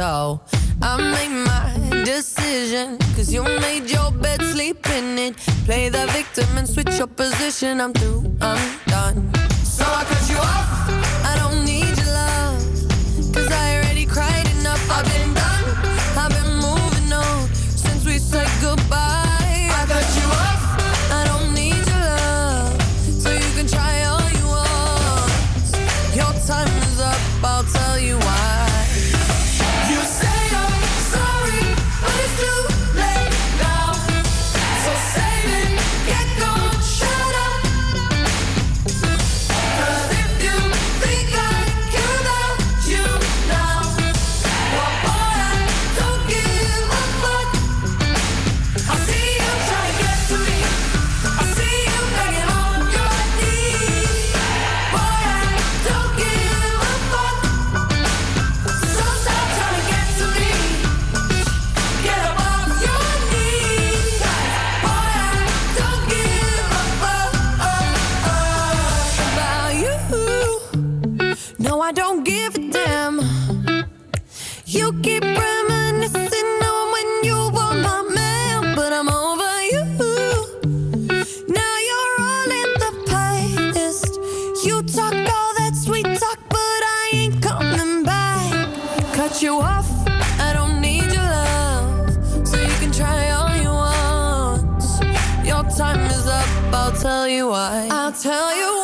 So I made my decision. Cause you made your bed, sleep in it. Play the victim and switch your position. I'm through, I'm done. So I cut you off. I don't need your love. Cause I already cried enough. I've been I'll tell you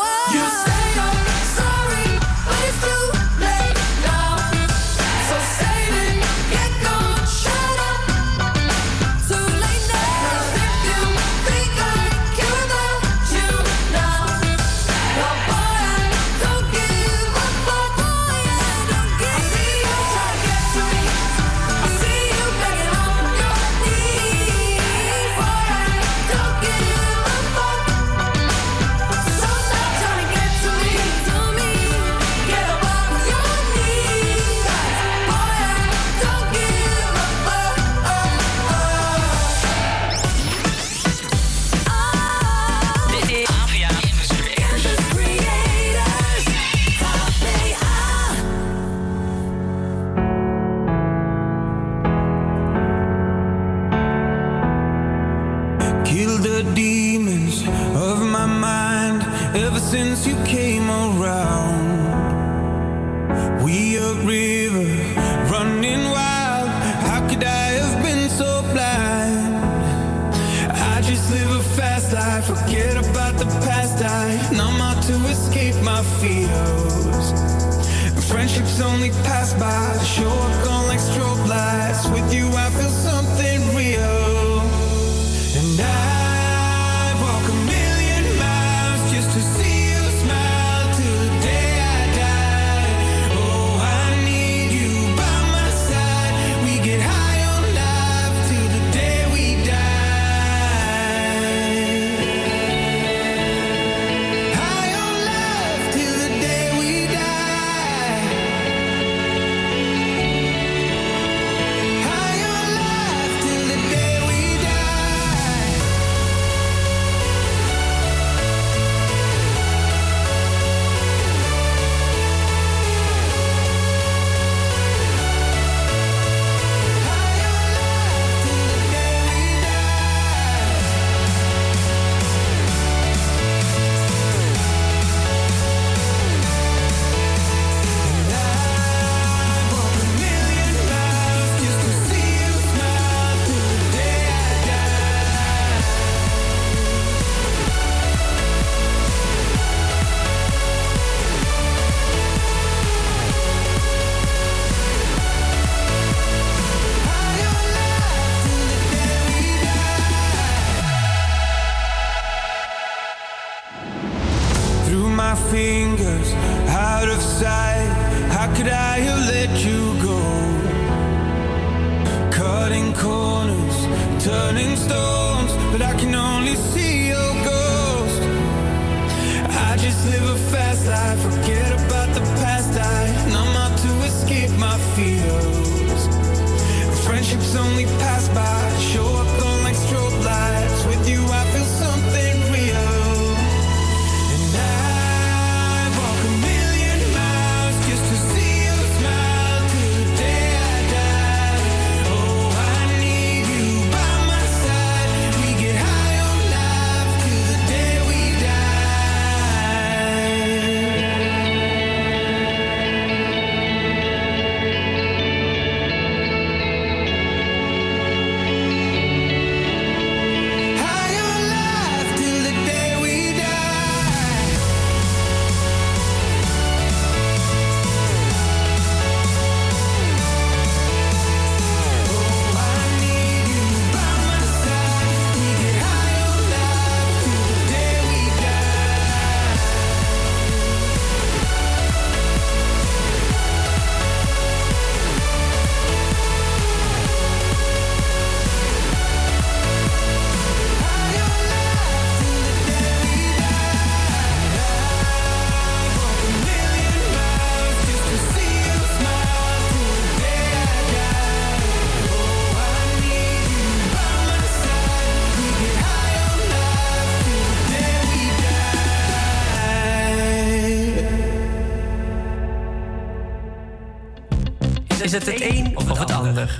Is het het een of het ander?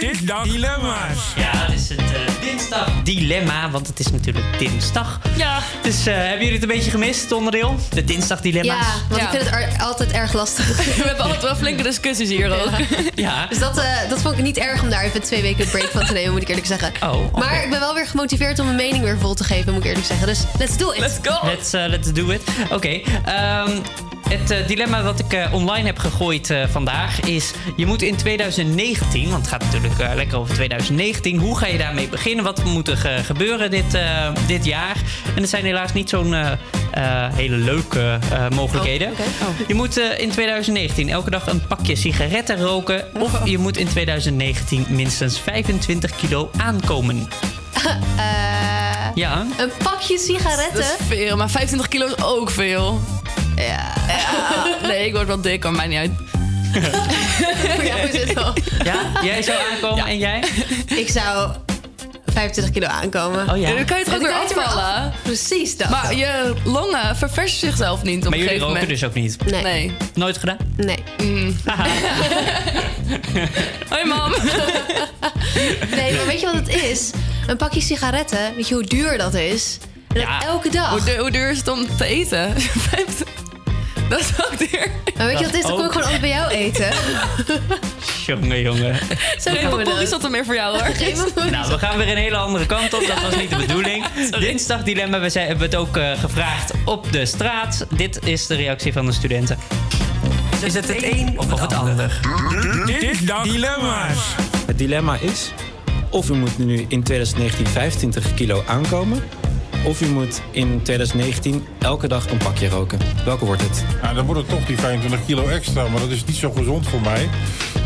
Dinsdag dilemma's. Ja, het is het eh, dinsdag dilemma, want het is natuurlijk dinsdag. Ja. Dus eh, hebben jullie het een beetje gemist, het onderdeel? De dinsdag dilemma's? Ja, want ik vind het altijd erg lastig. We hebben altijd wel flinke discussies hier ook. Ja. Dus dat, eh, dat vond ik niet erg om daar even twee weken een break van te nemen, moet ik eerlijk zeggen. Oh. Maar ik ben wel weer gemotiveerd om mijn mening weer vol te geven, moet ik eerlijk zeggen. Dus let's do it. Let's go. Let's, eh, let's do it. Oké. ehm, het eh, dilemma wat ik eh, online heb gegooid eh, vandaag is... je moet in 2019, want het gaat natuurlijk eh, lekker over 2019... hoe ga je daarmee beginnen? Wat moet er ge- gebeuren dit, eh, dit jaar? En er zijn helaas niet zo'n eh, eh, hele leuke eh, mogelijkheden. Je moet in 2019 elke dag een pakje sigaretten roken... of je moet in 2019 minstens 25 kilo aankomen. Eh, Ja. Een pakje sigaretten. Dat is veel, maar 25 kilo is ook veel. Ja. Nee, ik word wel dik, maar mij niet uit. ja, hoe zit het wel? Ja, jij zou aankomen en jij? Ik zou 25 kilo aankomen. Oh ja. Ja, dan kan je toch ook weer er afvallen? af. Precies dat. Maar je longen verversen zichzelf niet op Maar een jullie gegeven roken moment. dus ook niet? Nee. Nee. Nooit gedaan? Nee. Hoi mam. Nee, maar weet je wat het is? Een pakje sigaretten, weet je hoe duur dat is? Elke dag. Hoe, hoe duur is het om te eten? Dat is ook weer. Maar weet je wat is? Dan kom ik gewoon altijd bij jou eten. Jongen, jongen. Zo Geen papoerie dat. er meer voor jou hoor. Nou, we gaan weer een hele andere kant op. Dat was niet de bedoeling. Dinsdag dilemma. We zijn- hebben het ook eh, gevraagd op de straat. Dit is de reactie van de studenten. Is het het een of het ander? Dilemma's. Het dilemma is... of u moet nu in 2019 25 kilo aankomen... of u moet in 2019 elke dag een pakje roken. Welke wordt het? Nou, dan wordt het toch die 25 kilo extra, maar dat is niet zo gezond voor mij.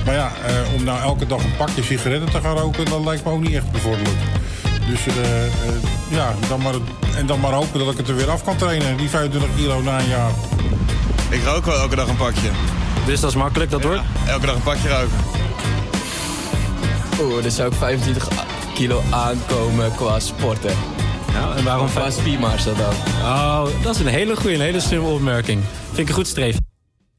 Maar ja, eh, om nou elke dag een pakje sigaretten te gaan roken, dat lijkt me ook niet echt bevorderlijk. Dus eh, eh, ja, dan maar, en dan maar hopen dat ik het er weer af kan trainen, die 25 kilo na een jaar. Ik rook wel elke dag een pakje. Dus dat is makkelijk, dat wordt? Elke dag een pakje roken. Oeh, dus zou ik 25 kilo aankomen qua sporten. Ja, en waarom... Spiermars dat dan. Oh, dat is een hele goede, een hele slimme opmerking. Vind ik een goed streven.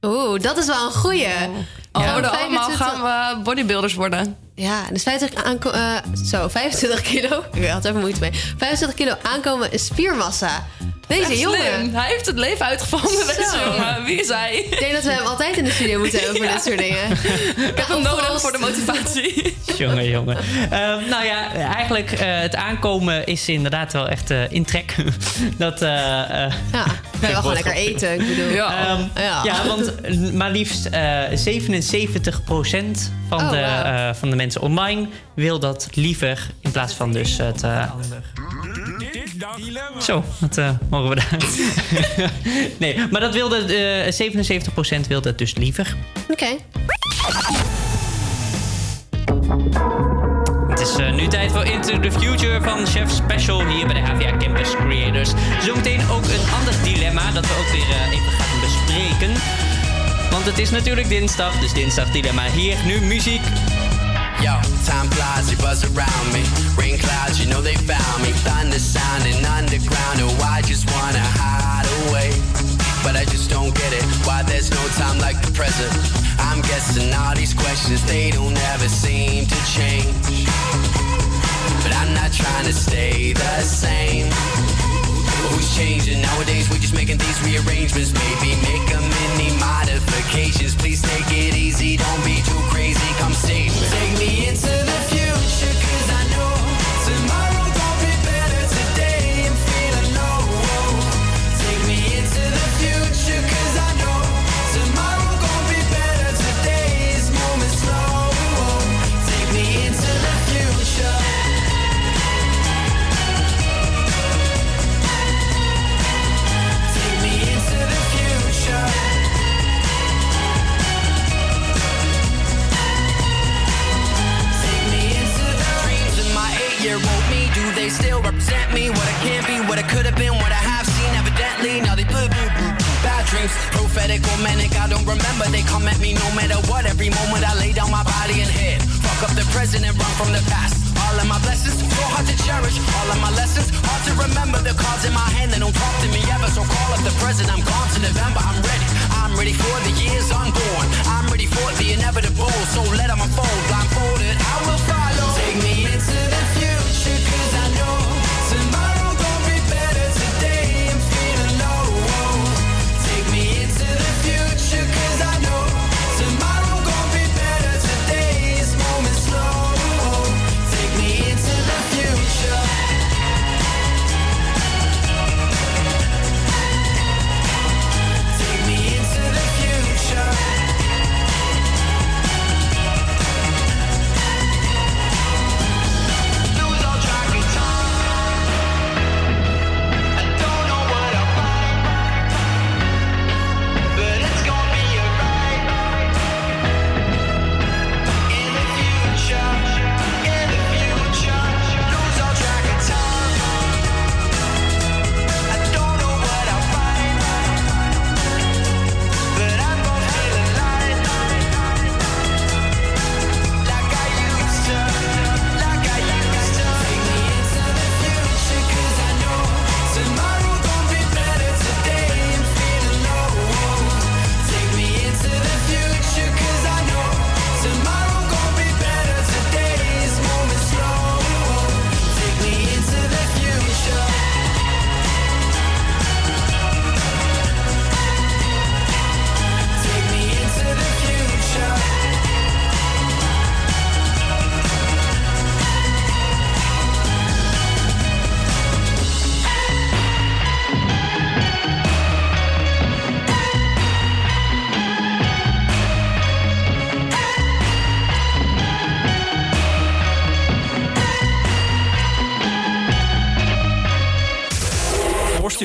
Oeh, dat is wel een goeie. Oh, Ja, allemaal 25 gaan we bodybuilders worden. Ja, dus 50 aanko eh, zo, 25 kilo. Ik had er even moeite mee. 25 kilo aankomen is spiermassa. Deze Echt jongen. slim. Hij heeft het leven uitgevonden, deze Zo. jongen. Wie is hij? Ik denk dat we hem altijd in de studio moeten hebben voor Ja. dit soort dingen. Ik heb hem nodig voor de motivatie. Jongen, jongen. Ehm, nou ja, eigenlijk uh, het aankomen is inderdaad wel echt uh, in trek. dat, uh, ja, we wel gewoon lekker eten. Ik bedoel. Ja, um, ja. ja want maar liefst 77% van, Oh, de, wow. van de mensen online wil dat liever in plaats van dus het... Zo, wat uh, mogen we daar? nee, maar dat wilde uh, 77% wilde het dus liever. Oké. Okay. Het is uh, nu tijd voor Into the Future van Chef Special hier bij de HVA Campus Creators. Zometeen ook een ander dilemma dat we ook weer even gaan bespreken. Want het is natuurlijk dinsdag, dus dinsdag dilemma hier. Nu muziek. Yo, time flies, you buzz around me. Rain clouds, you know they found me. Thunder sounding underground. Oh, I just wanna hide away. But I just don't get it. Why there's no time like the present. I'm guessing all these questions, they don't ever seem to change. Prophetic or manic, I don't remember. They come at me no matter what. Every moment I lay down my body and head. Fuck up the present and run from the past. All of my blessings, so hard to cherish. All of my lessons, hard to remember. The cards in my hand, they don't talk to me ever. So call up the present, I'm gone to November. I'm ready. I'm ready for the years unborn. I'm ready for the inevitable. So let them unfold. Blindfolded, I will follow. Take me into the future,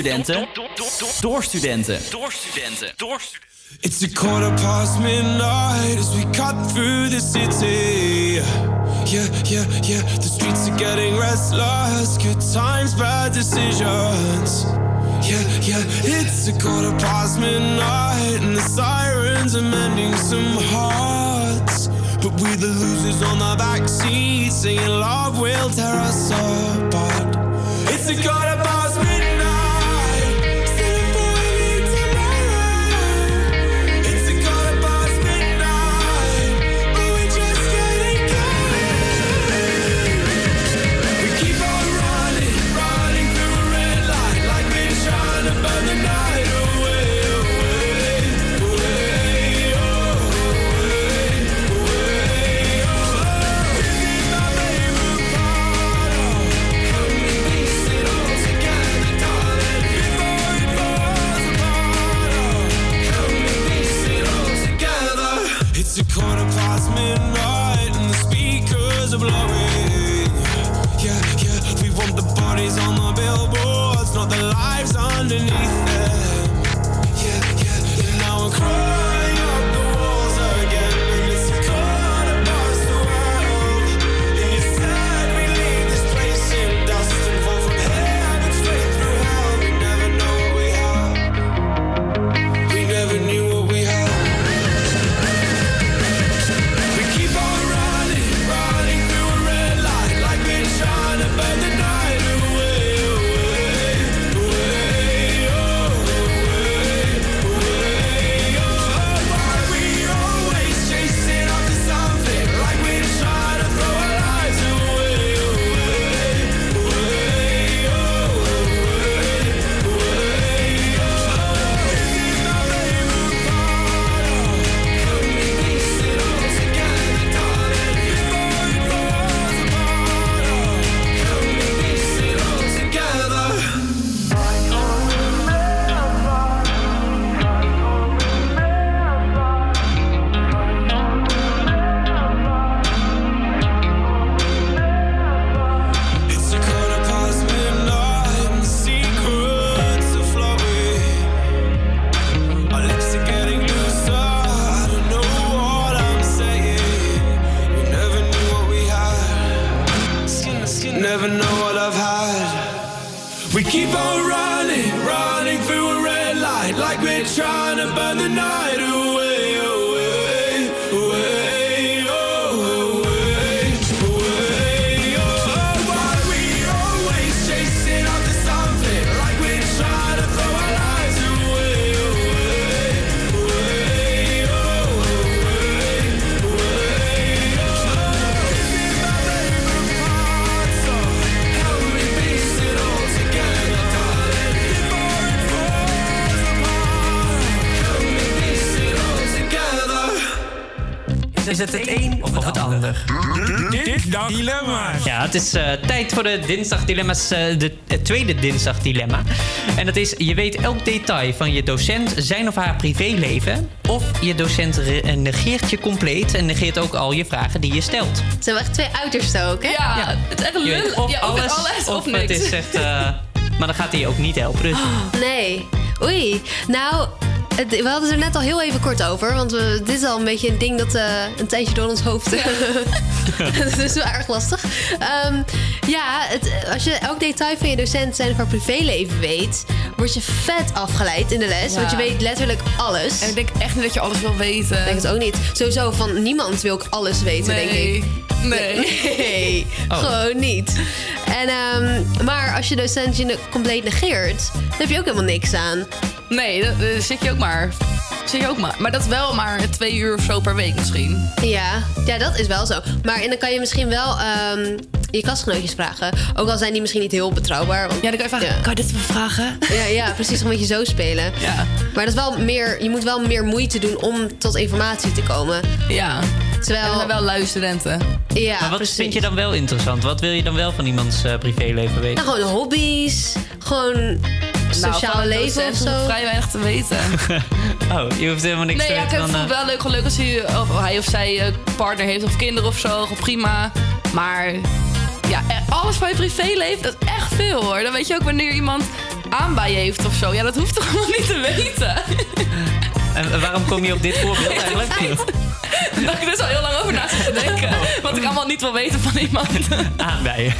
studenten. Door studenten. Door studenten. Door It's a quarter past midnight as we cut through the city. Yeah, yeah, yeah. The streets are getting restless. Good times, bad decisions. Yeah, yeah. It's a quarter past midnight and the sirens are mending some hearts. But we're the losers on the back seat, saying love will tear us apart. It's a quarter Is het het een of het ander? Dinsdag dilemma. Ja, het is eh, tijd voor de dinsdag dilemma's, eh, de, het tweede dinsdag dilemma. En dat is, je weet elk detail van je docent, zijn of haar privéleven. Of je docent eh, negeert je compleet en negeert ook al je vragen die je stelt. Het zijn wel echt twee uitersten ook, hè? Ja, het is echt Je weet lullig. of Ja, of alles, alles of het niks. is echt... eh, maar dan gaat hij je ook niet helpen. Dus. Nee. Oei. Nou, het- we hadden het er net al heel even kort over. Want we, dit is al een beetje een ding dat eh, een tijdje door ons hoofd... dat is wel erg lastig. Ehm, ja, het, als je elk detail van je docent zijn of haar privéleven weet... word je vet afgeleid in de les. Ja. Want je weet letterlijk alles. En ik denk echt niet dat je alles wil weten. Ik denk het ook niet. Sowieso van niemand wil ik alles weten, Nee. denk ik. Nee. Nee, Oh. gewoon niet. En, ehm, maar als je docent je compleet negeert, dan heb je ook helemaal niks aan. Nee, dat, eh, zit je ook maar. Zit je ook maar. Maar dat is wel maar twee uur of zo per week misschien. Ja, ja, dat is wel zo. Maar en dan kan je misschien wel ehm, je klasgenootjes vragen. Ook al zijn die misschien niet heel betrouwbaar. Want, ja, dan kan je vragen, kan je dit even vragen? Ja, ja precies, dan moet je zo spelen. Ja. Maar dat is wel meer, je moet wel meer moeite doen om tot informatie te komen. Ja. Terwijl... En er zijn wel lui studenten. Ja, maar wat precies. vind je dan wel interessant? Wat wil je dan wel van iemands eh, privéleven weten? Nou, gewoon hobby's, gewoon sociale nou, van een leven of zo. ik vrij weinig te weten. oh, je hoeft helemaal niks Nee, te ja, ik weten vind van... het eh, wel leuk, gewoon leuk als hij, of hij of zij een partner heeft of kinderen of zo. Gewoon prima. Maar ja, e- alles van je privéleven, dat is echt veel hoor. Dan weet je ook wanneer iemand aan bij je heeft of zo. Ja, dat hoeft toch allemaal niet te weten? En waarom kom je op dit voorbeeld eigenlijk? Daar heb ik dus al heel lang over na zitten denken. Wat ik allemaal niet wil weten van iemand. Aanbijen.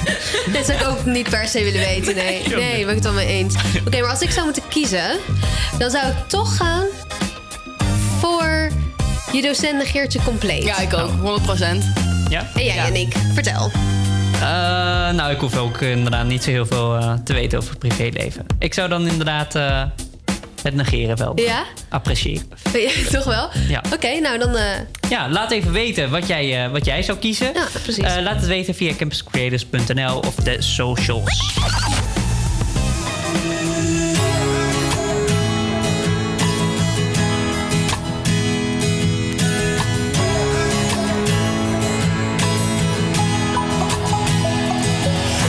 Dit zou ik ook niet per se willen weten, nee. Nee, ben ik het wel mee eens. Oké, maar als ik zou moeten kiezen... dan zou ik toch gaan voor je docent negeert je compleet. Ja, ik ook. 100% Ja? En jij, Yannick, vertel. Eh, nou, ik hoef ook inderdaad niet zo heel veel eh, te weten over het privéleven. Ik zou dan inderdaad eh, het negeren wel Ja? appreciëren. Ja, toch wel? Ja. Oké, nou dan... eh, Ja, laat even weten wat jij, eh, wat jij zou kiezen. Ja, precies. Eh, laat het weten via campuscreators.nl of de socials.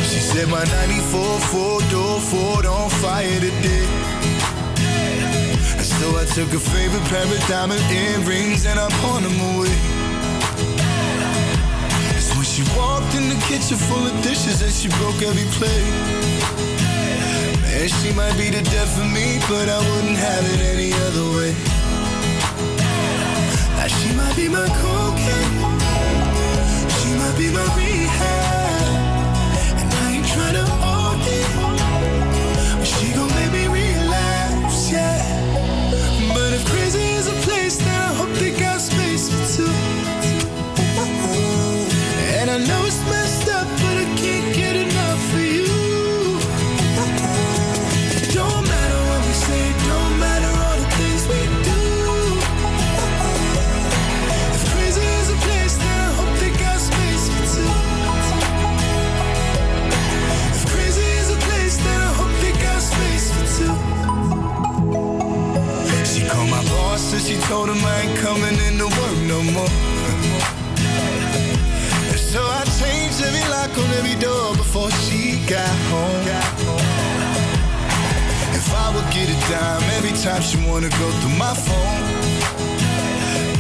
She said my 94 four door Ford on fire today. So I took her favorite pair of diamond earrings and I pawned them away. It's when she walked in the kitchen full of dishes and she broke every plate. Man, she might be the death of me, but I wouldn't have it any other way. Now she might be my cocaine, she might be my rehab. Told him I ain't coming into work no more. And so I changed every lock on every door before she got home. If I would get a dime every time she wanna go through my phone.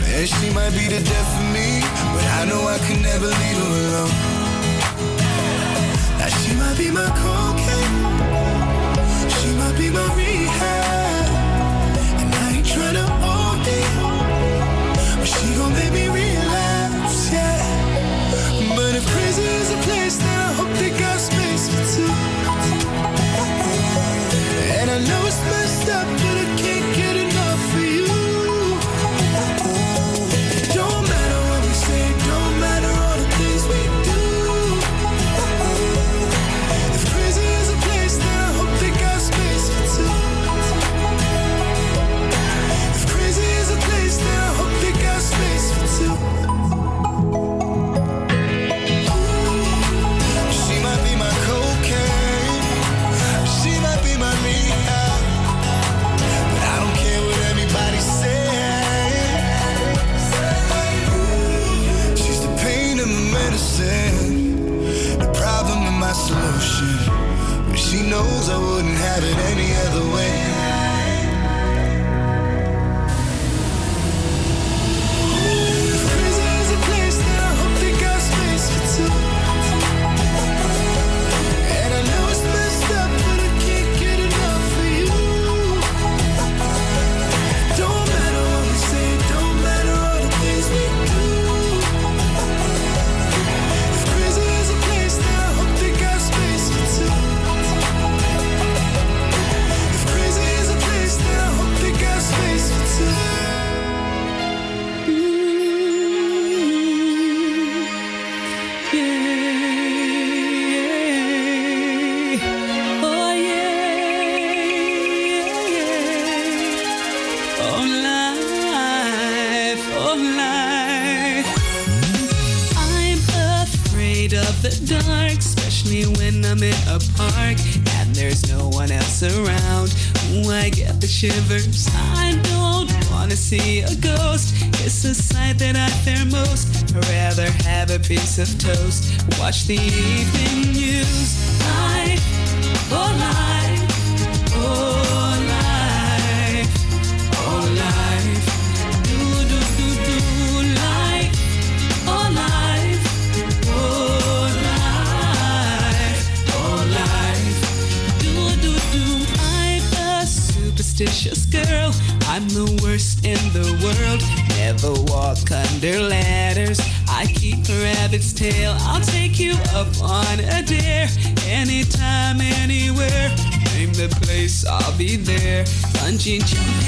Man, she might be the death of me, but I know I can never leave her alone. Now she might be my cocaine, she might be my rehab, make me relapse, yeah. But if crazy is a place, then piece of toast. Watch the evening 坚强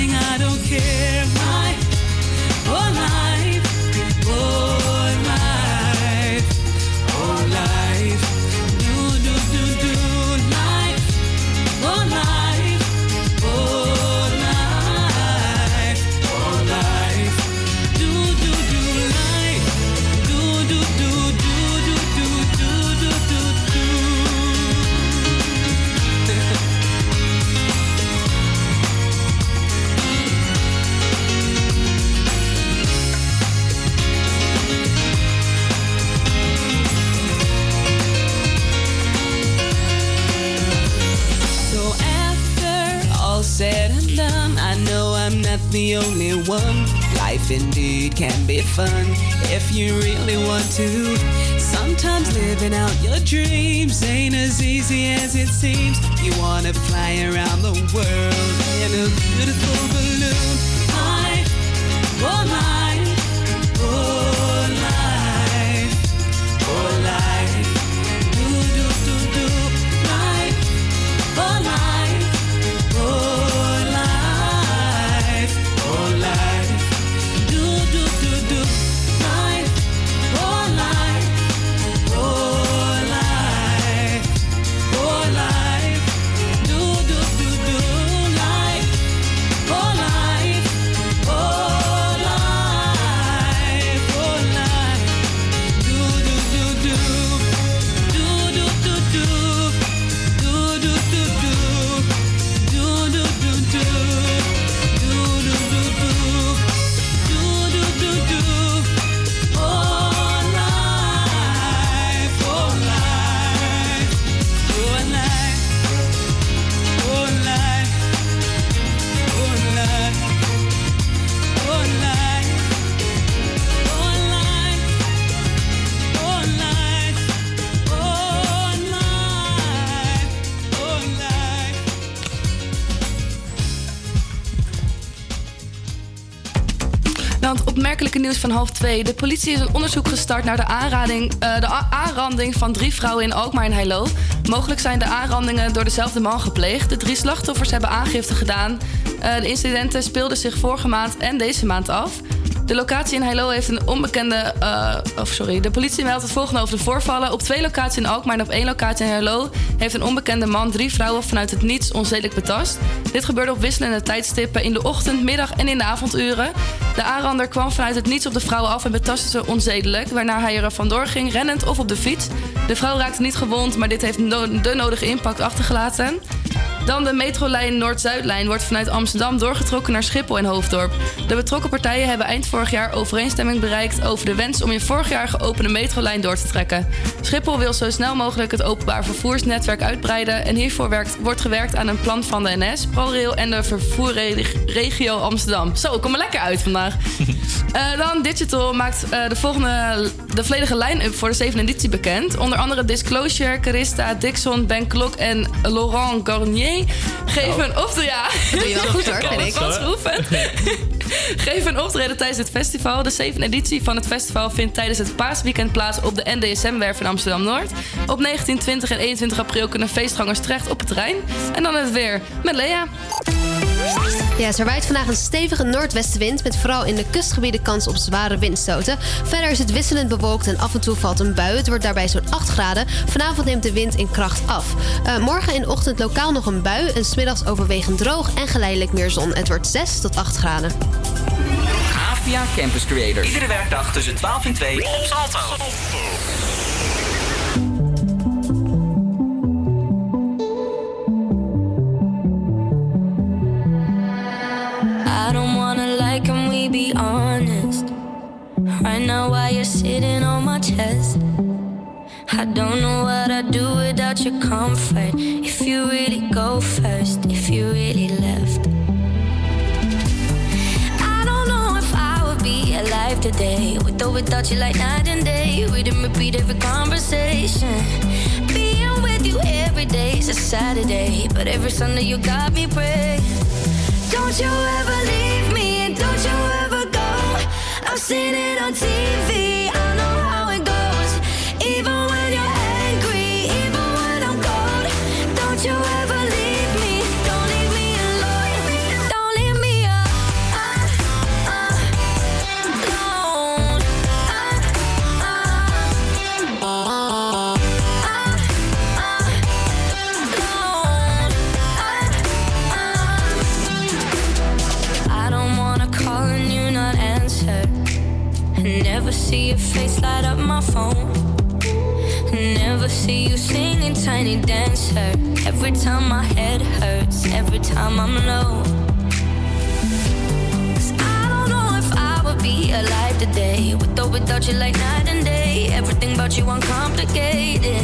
van half twee. De politie is een onderzoek gestart naar de, aanrading, eh, de aanranding van drie vrouwen in Alkmaar en Heilo. Mogelijk zijn de aanrandingen door dezelfde man gepleegd. De drie slachtoffers hebben aangifte gedaan. Eh, de incidenten speelden zich vorige maand en deze maand af. De locatie in Heilo heeft een onbekende... eh, of sorry, de politie meldt het volgende over de voorvallen. Op twee locaties in Alkmaar en op één locatie in Heilo... heeft een onbekende man drie vrouwen vanuit het niets onzedelijk betast. Dit gebeurde op wisselende tijdstippen in de ochtend, middag en in de avonduren. De aanrander kwam vanuit het niets op de vrouwen af en betastte ze onzedelijk... waarna hij er vandoor ging, rennend of op de fiets. De vrouw raakte niet gewond, maar dit heeft de nodige impact achtergelaten. Dan de metrolijn Noord-Zuidlijn wordt vanuit Amsterdam doorgetrokken naar Schiphol en Hoofddorp. De betrokken partijen hebben eind vorig jaar overeenstemming bereikt over de wens om in vorig jaar geopende metrolijn door te trekken. Schiphol wil zo snel mogelijk het openbaar vervoersnetwerk uitbreiden en hiervoor werkt, wordt gewerkt aan een plan van de NS, ProRail en de vervoerregio Amsterdam. Zo, ik kom er lekker uit vandaag. Eh, dan Digital maakt eh, de volgende, de volledige line-up voor de zevende editie bekend. Onder andere Disclosure, Carista, Dixon, Ben Klok en Laurent Garnier geven een optreden. Ja, Dat doe je wel goed, hoor, vind ik. vast roepen. geven een optreden tijdens het festival. De zevende editie van het festival vindt tijdens het paasweekend plaats op de NDSM-werf in Amsterdam-Noord. Op 19, 20 en 21 april kunnen feestgangers terecht op het terrein. En dan het weer met Lea. Ja, er waait vandaag een stevige noordwestenwind met vooral in de kustgebieden kans op zware windstoten. Verder is het wisselend bewolkt en af en toe valt een bui. Het wordt daarbij zo'n 8 graden. Vanavond neemt de wind in kracht af. Eh, morgen in de ochtend lokaal nog een bui en smiddags overwegend droog en geleidelijk meer zon. Het wordt 6 tot 8 graden. AVIA Campus Creators. Iedere werkdag tussen 12 en 2 op Salto. Comfort. If you really go first, if you really left. I don't know if I would be alive today, with or without you, like night and day. Read and repeat every conversation. Being with you every day is a Saturday, but every Sunday you got me praying. Don't you ever leave me Don't you ever go. I've seen it on TV. Never see your face light up my phone. Never see you singing tiny dancer. Every time my head hurts, every time I'm low. 'Cause I don't know if I would be alive today. With or without you, like night and day. Everything about you uncomplicated.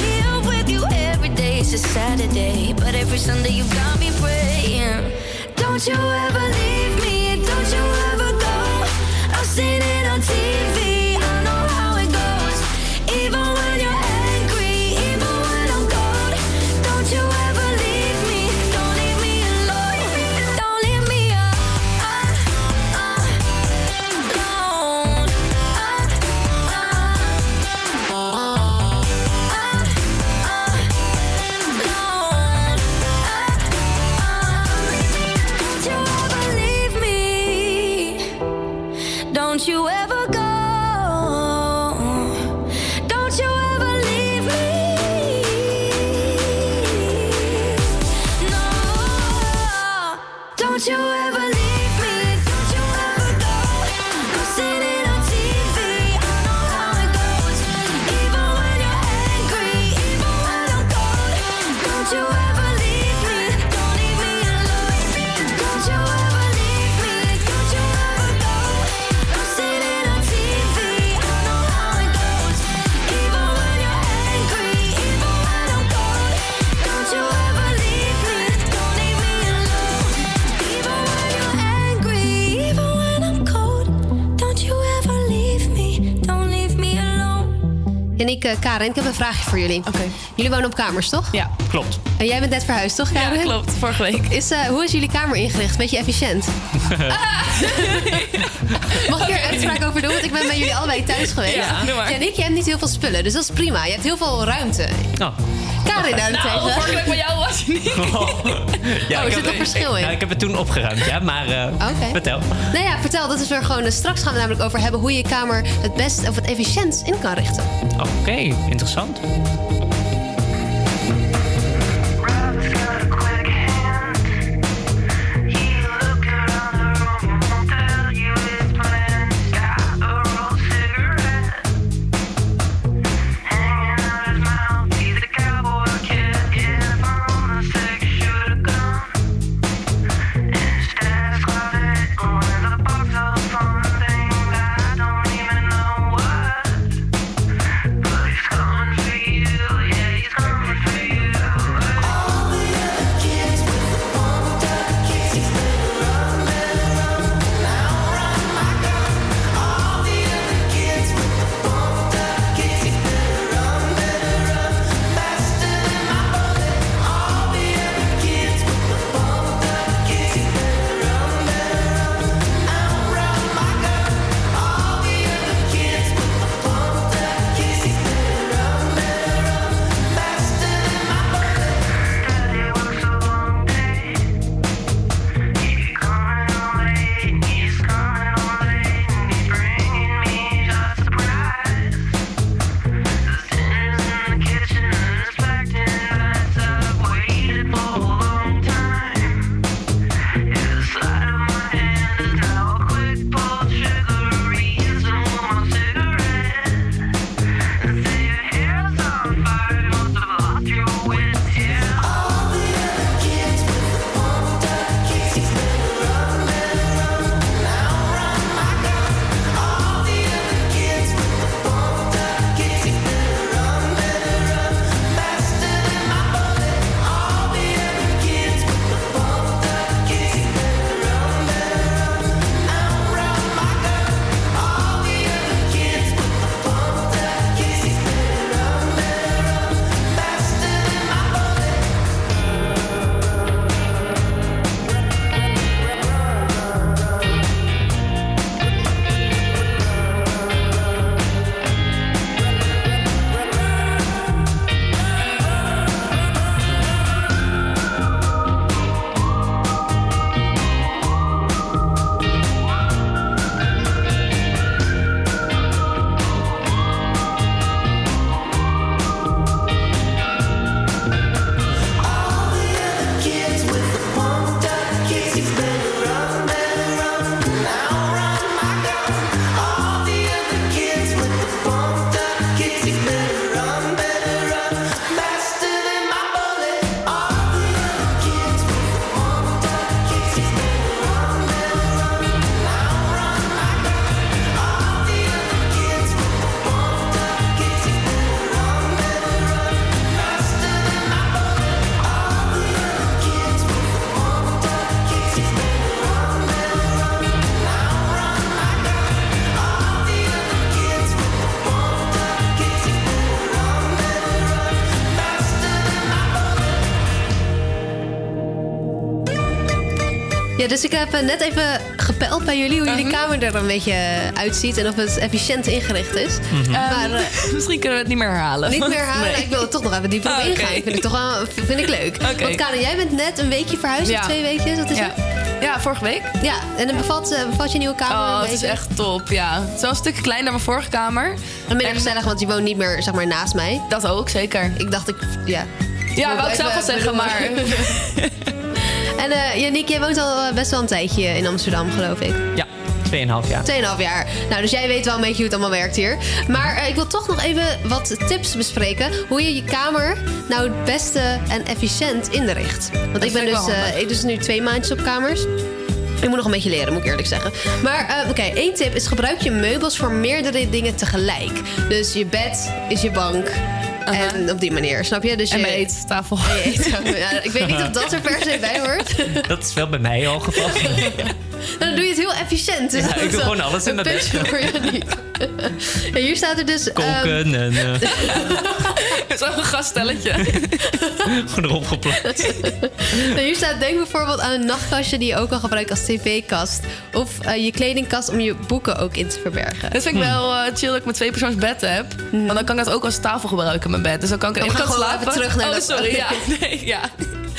Here with you every day is a Saturday. But every Sunday you got me praying. Don't you ever leave me, don't you ever go. I've seen it on TV, Yannick, eh, Karen, ik heb een vraagje voor jullie. Jullie wonen op kamers, toch? Ja, klopt. En jij bent net verhuisd, toch, Karen? Ja, klopt. Vorige week. Is, eh, hoe is jullie kamer ingericht? Beetje efficiënt? Mag ik er een uitspraak over doen? Want ik ben bij jullie allebei thuis geweest. Ja, doe maar. Yannick, jij hebt niet heel veel spullen, dus dat is prima. Je hebt heel veel ruimte. Oh. Karin daarentegen. Nou, afhankelijk van jou was je niet. Ja, Oh, er ik zit heb- toch verschil in? Nou, ik heb het toen opgeruimd, ja, maar eh, vertel. Nou ja, vertel. Dat is weer gewoon... eh, Straks gaan we namelijk over hebben hoe je je kamer het best of het efficiënt in kan richten. Oké, interessant. Ik heb eh, net even gepeld bij jullie hoe jullie Mhm. kamer er een beetje uitziet en of het efficiënt ingericht is. Ehm, Maar eh, misschien kunnen we het niet meer herhalen. niet meer halen. Nee. Ik wil er toch nog even dieper op Ah, oké. ingaan. Vind ik toch wel vind ik leuk. Want Karen, jij bent net een weekje verhuisd, Ja. of twee weekjes. Wat is Ja. het? Ja, vorige week. Ja, en dan bevalt, eh, bevalt je nieuwe kamer Oh, het is echt top, ja. Het is wel een stukje kleiner dan mijn vorige kamer. En minder gezellig, want je woont niet meer zeg maar, naast mij. Dat ook, zeker. Ik dacht, ik, ja. Ja, wou ik zelf wel zeggen, maar... En eh Yannick, jij woont al eh, best wel een tijdje in Amsterdam, geloof ik. Ja, 2,5 jaar. 2,5 jaar. Nou, dus jij weet wel een beetje hoe het allemaal werkt hier. Maar eh, ik wil toch nog even wat tips bespreken. Hoe je je kamer nou het beste en efficiënt inricht. Want ik ben dus, eh, handig. ik dus nu twee maandjes op kamers. Ik moet nog een beetje leren, moet ik eerlijk zeggen. Maar eh, oké, één tip is gebruik je meubels voor meerdere dingen tegelijk. Dus je bed is je bank. En op die manier, snap je? Dus En je, mijn eettafel. Ja, ik weet niet of dat er per se bij hoort. Dat is wel bij mij al geval. Dan doe je het heel efficiënt. Dus Ja, ik doe gewoon alles in mijn bed. voor Yannick. Ja, hier staat er dus... ehm, Koken en eh, Zo'n gaststelletje. gewoon erop geplakt. Nou, hier staat denk bijvoorbeeld aan een nachtkastje die je ook al gebruikt als tv-kast. Of eh, je kledingkast om je boeken ook in te verbergen. Dat vind ik wel eh, chill dat ik mijn twee persoons bed heb. Want dan kan ik dat ook als tafel gebruiken, mijn bed. Dus dan kan ik Oh, de ene gaan slapen. even terug naar oh, dat- sorry. Ja, nee, ja.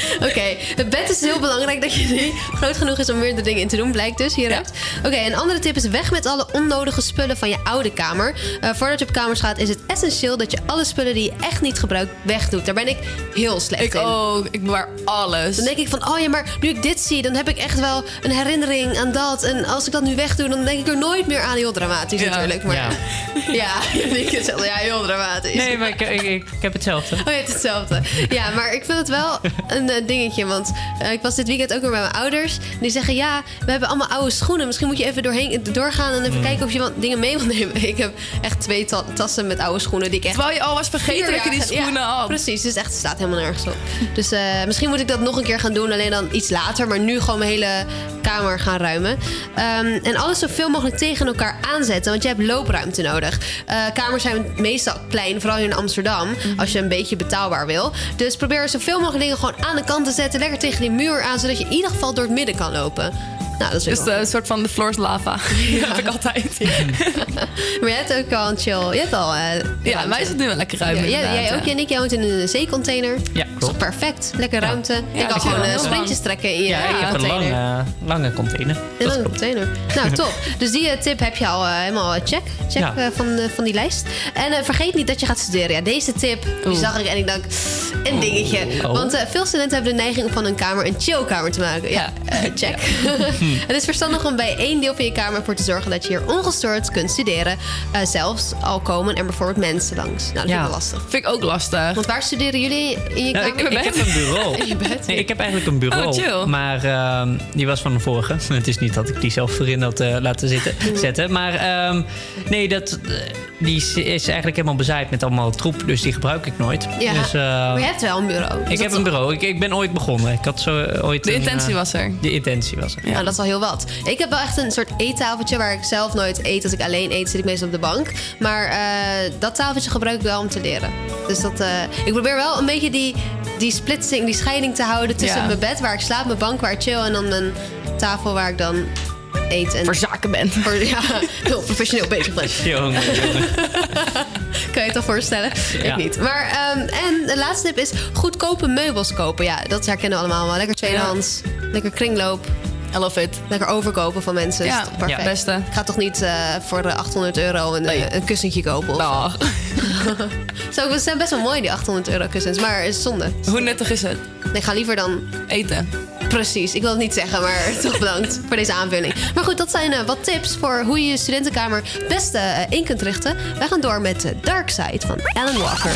Oké, het bed is heel belangrijk dat je die groot genoeg is om meerdere dingen in te doen, blijkt dus hieruit. Oké, een andere tip is weg met alle onnodige spullen van je oude kamer. Eh, voordat je op kamers gaat is het essentieel dat je alle spullen die je echt niet gebruikt wegdoet. Daar ben ik heel slecht Ik in. ook. Ik bewaar alles. Dan denk ik van, oh ja, maar nu ik dit zie, dan heb ik echt wel een herinnering aan dat. En als ik dat nu wegdoe, dan denk ik er nooit meer aan. Heel dramatisch Ja. natuurlijk. Maar Ja. ja, ik het zelf, ja, heel dramatisch. Nee, maar ik, ik, ik, ik heb hetzelfde. Oh, je hebt hetzelfde. Ja, maar ik vind het wel een eh, dingetje. Want eh, ik was dit weekend ook weer bij mijn ouders. Die zeggen, ja, we hebben allemaal oude schoenen. Misschien moet je even doorheen, doorgaan en even Mm. kijken of je wat dingen mee wil nemen. Ik heb echt twee ta- tassen met oude schoenen die ik echt... Terwijl je al was vergeten dat je die schoenen ja, had. Precies, dus echt, het staat helemaal nergens op. Dus eh, misschien moet ik dat nog een keer gaan doen. Alleen dan iets later. Maar nu gewoon mijn hele kamer gaan ruimen. Ehm, en alles zoveel mogelijk tegen elkaar aanzetten. Want je hebt loopruimte nodig. Eh, kamers zijn meestal klein, vooral in Amsterdam. Mhm. Als je een beetje betaalbaar wil. Dus probeer zoveel mogelijk dingen gewoon aan de kant te zetten. Lekker tegen die muur aan, zodat je in ieder geval door het midden kan lopen. Nou, dat is Dus eh, een soort van de floor is lava. Dat heb ik altijd. Maar jij hebt ook al een chill. Je hebt al. eh, Ja, ruimte. mij is het nu wel lekker ruim. Ja, jij, ook, ja. Yannick. Jij woont in een zeecontainer. Ja, Dat is toch perfect. Lekker ruimte. Ja, je kan gewoon is eh, sprintjes trekken in je, Ja, in ik je heb een container. lange, lange container. Een lange container. Nou, top. Dus die tip heb je al helemaal check, check Ja. van, van die lijst. En vergeet niet dat je gaat studeren. Ja, deze tip die zag ik en ik dacht, een dingetje. Oh. Want veel studenten hebben de neiging om van hun kamer een chillkamer te maken. Ja, check. Het is verstandig om bij één deel van je kamer voor te zorgen dat je hier ongestoord kunt studeren. Eh, zelfs al komen er bijvoorbeeld mensen langs. Nou, dat vind ik Ja. wel lastig. Vind ik ook lastig. Want waar studeren jullie in je Nou, kamer? ik, ik heb een bureau. In je bed? Nee, ik heb eigenlijk een bureau. Oh, chill. Maar ehm, die was van de vorige. Het is niet dat ik die zelf voorin had eh, laten zitten, zetten. Maar ehm, nee, dat, eh, die is, is eigenlijk helemaal bezaaid met allemaal troep. Dus die gebruik ik nooit. Ja, Dus, eh, maar je hebt wel een bureau. Dus ik heb een bureau. Ik, ik ben ooit begonnen. Ik had zo ooit De intentie was er. De intentie was er. Nou, dat is al heel wat. Ik heb wel echt een soort eettafeltje waar ik zelf nooit eet. Als ik alleen eet, zit ik meestal op de bank. Maar eh, dat tafeltje gebruik ik wel om te leren. Dus dat, eh, ik probeer wel een beetje die, die splitsing, die scheiding te houden tussen Ja. mijn bed waar ik slaap, mijn bank waar ik chill en dan mijn tafel waar ik dan eet. En Voor zaken bent. Voor, ja, heel professioneel bezig ben. Jongen, jongen. Kan je het al voorstellen? Ja. Ik niet. Maar, ehm, en de laatste tip is goedkope meubels kopen. Ja, dat herkennen we allemaal wel. Lekker tweedehands, lekker kringloop. I love it. Lekker overkopen van mensen. Ja, perfect. ja, beste. Ik ga toch niet eh, voor de 800 euro een, Nee. een kussentje kopen? Of... Zo, ze zijn best wel mooi, die 800 euro kussens. Maar is zonde. hoe nuttig is het? Nee, ik ga liever dan... Eten. Precies, ik wil het niet zeggen, maar toch bedankt voor deze aanvulling. Maar goed, dat zijn eh, wat tips voor hoe je je studentenkamer het beste eh, in kunt richten. Wij gaan door met de Dark Side van Alan Walker.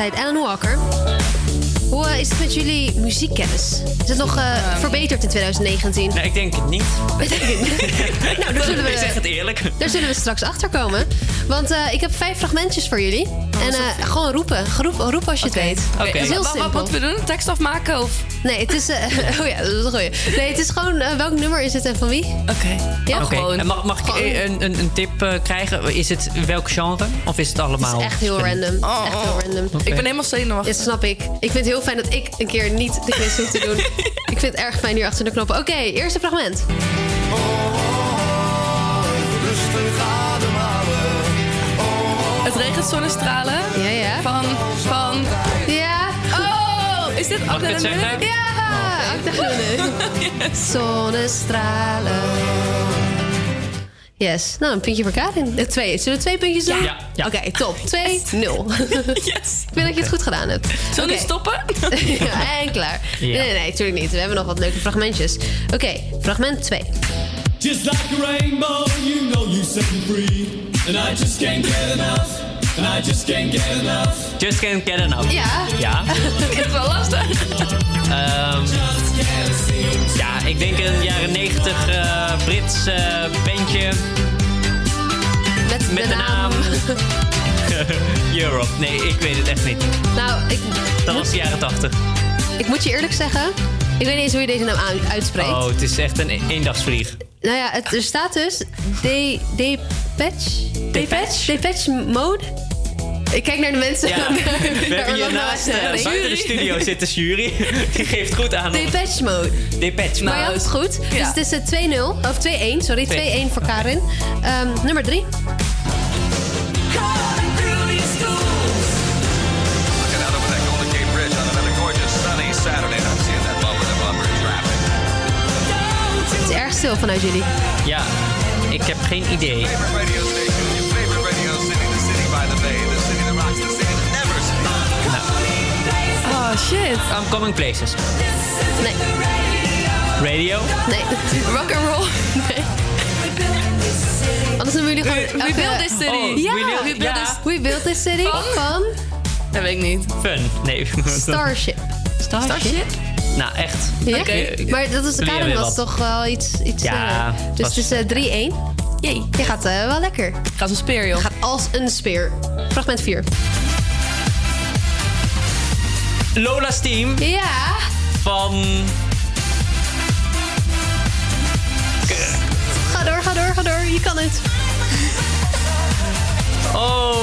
Darkside, Alan Walker. Hoe eh, is het met jullie muziekkennis? Is het nog eh, verbeterd in 2019? Nee, ik denk het niet. nou, daar zullen, Ik zeg we, het eerlijk. daar zullen we straks achter komen. Want eh, ik heb vijf fragmentjes voor jullie. en eh, gewoon roepen. Roep, roep als je het weet. Oké. Wat- wat we doen? Tekst afmaken of? Nee, het is... eh, oh ja, dat is een goeie. Nee, het is gewoon... eh, welk nummer is het en van wie? Oké. Ja, Oké. En mag, mag ik Gewoon- een, een, een tip eh, krijgen? Is het welk genre? Of is het allemaal? Het is echt heel random. Echt heel random. Ik ben helemaal zenuwachtig. Dat snap ik. Ik vind het heel fijn dat ik een keer niet de quiz hoef te doen. ik vind het erg fijn hier achter de knoppen. Oké, eerste fragment. Rustig ademhalen. Het regent zonnestralen. Ja, ja. Van, van... Oh, dit Mag ik Akda het zeggen? Ja, Akda de Munnik. Zonnestralen. Yes. Nou, een puntje voor Karin. Eh, Twee. Zullen we twee puntjes doen? Ja, ja. Oké, top. Twee, nul. Yes. Ik vind dat je het goed gedaan hebt. Zullen we Oké. stoppen? ja, en klaar. Ja. Nee, nee, nee, natuurlijk niet. We hebben nog wat leuke fragmentjes. Oké, fragment 2. Just like a rainbow, you know you set me free. And I just can't get enough. And I just can't get enough. Just can't get enough. Ja. Ja. Ik vind het wel lastig. Ehm, ja, ik denk een jaren 90 eh, Brits eh, bandje Met, met de naam Europe. Nee, ik weet het echt niet. Nou, ik, Dat was de jaren 80. ik moet je eerlijk zeggen... Ik weet niet eens hoe je deze naam uitspreekt. Oh, het is echt een eendagsvlieg. Nou ja, het, er staat dus... De, Depeche? Depeche? Depeche Mode? Ik kijk naar de mensen. Ja, we hebben hier naast eh, buiten de studio zit de jury. Die geeft goed aan. op- Depeche Mode. Depeche Maar je Mode. had het goed. Dus het is eh, 2-0. Of 2-1, sorry. 2-1 voor Karin. Ehm, nummer 3. Looking out over that Golden Gate Bridge on another gorgeous sunny Saturday. I'm seeing that bumper to bumper traffic. Het is erg stil vanuit jullie. Ja, ik heb geen idee. Favorite radio station, your favorite radio city, the city by the bay, the city that rocks, the city that never sleeps. Oh shit. I'm coming places. Nee. Radio? Nee. Rock and roll. Nee. Anders hebben jullie gewoon... We build this city. Oh, Ja, we build- We build ja. this- We Built This City Van? van Dat weet ik niet. Fun. Nee. Starship. Starship? Nou, echt. Ja? Oké. Maar dat is, weer was toch wel iets, iets Ja, het Dus was- het is eh, 3-1. Jee. Je gaat eh, wel lekker. Gaat als een speer, joh. Gaat als een speer. Fragment 4. Lola's team Ja. van... Ga door, ga door, ga door. Je kan het. Oh.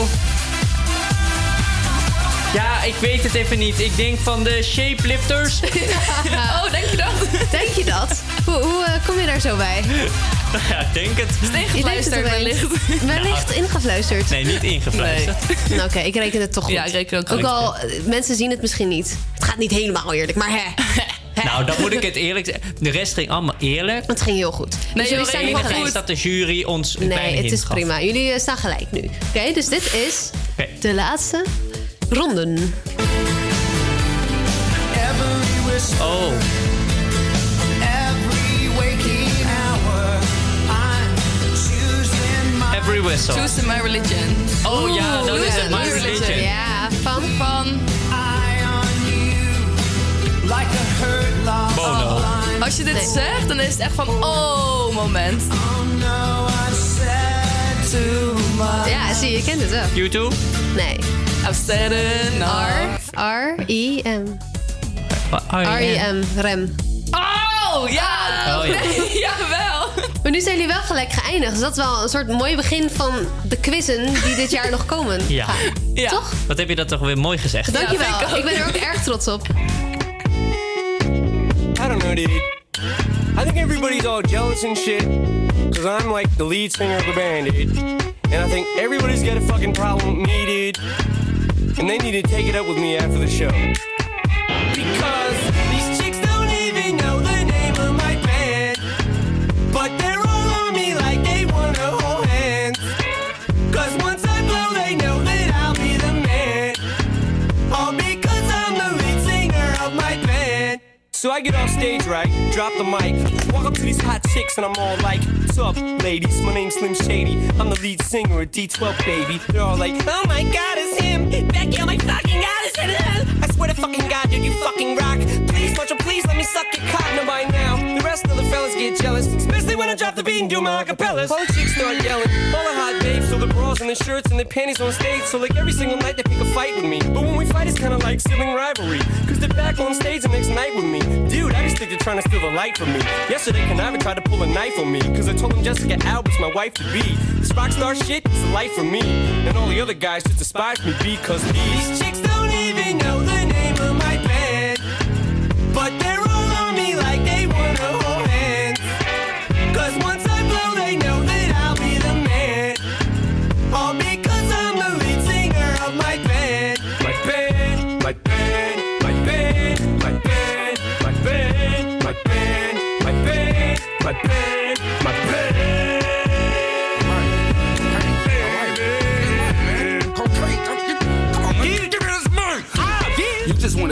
Ja, ik weet het even niet. Ik denk van de Shapelifters. Oh, denk je dat? Denk je dat? Hoe, hoe eh, kom je daar zo bij? ja, ik denk het. Is het ingefluisterd wellicht? Wellicht ingefluisterd. Nee, niet ingefluisterd. Nou, Oké, ik reken het toch goed. Ja, ik reken ook Ook goed. al, eh, mensen zien het misschien niet. Het gaat niet helemaal eerlijk, maar hè. Nou, dan moet ik het eerlijk zeggen. De rest ging allemaal eerlijk. Het ging heel goed. Nee, dus jullie staan enige gelijk. is dat de jury ons Nee, het is gaf. prima. Jullie eh, staan gelijk nu. Oké, dus dit is de laatste ronde. Every whisper, Oh, every waking hour, I'm choosing my every whistle. Choose my religion. Oh ja, dat is het. My Lose religion. Ja, van... Van... eye on you, like a hurt, lost Bono. line. Als je dit zegt, dan is het echt van... Oh, moment. Oh no, I've said too much. Ja, zie je, je kent het wel. YouTube? Nee. I've said enough. R, R-I-M. Oh, R-I-M, rem. Oh, ja. Oh, ja. Nee, jawel. Maar nu zijn jullie wel gelijk geëindigd. Dus dat is wel een soort mooi begin van de quizzen die dit jaar nog komen. Ja. gaan. Ja. Toch? Wat heb je dat toch weer mooi gezegd? Dankjewel. ik ben er ook erg trots op. I don't know, dude. I think everybody's all jealous and shit. Cause I'm like the lead singer of the band, dude. And I think everybody's got a fucking problem with me, dude. And they need to take it up with me after the show. Because So I get off stage, right? Drop the mic. Walk up to these hot chicks and I'm all like, What's up, ladies? My name's Slim Shady. I'm the lead singer of D12, baby. They're all like, Oh my god, it's him. Becky, oh my fucking god, fucking hell. Swear to fucking God, dude, you fucking rock. Please, Marshall, please let me suck your cock. No, by now, the rest of the fellas get jealous, especially when I drop the beat and do my acapellas. All the chicks start yelling, all the hot babes, so the bras and the shirts and the panties on stage. So like every single night they pick a fight with me. But when we fight, it's kind of like sibling rivalry, cause they're back on stage the next night with me. Dude, I just think they're trying to steal the light from me. Yesterday, Canava tried to pull a knife on me, cause I told him Jessica Albert's my wife to be. This rock star shit is a life for me. And all the other guys just despise me because these chicks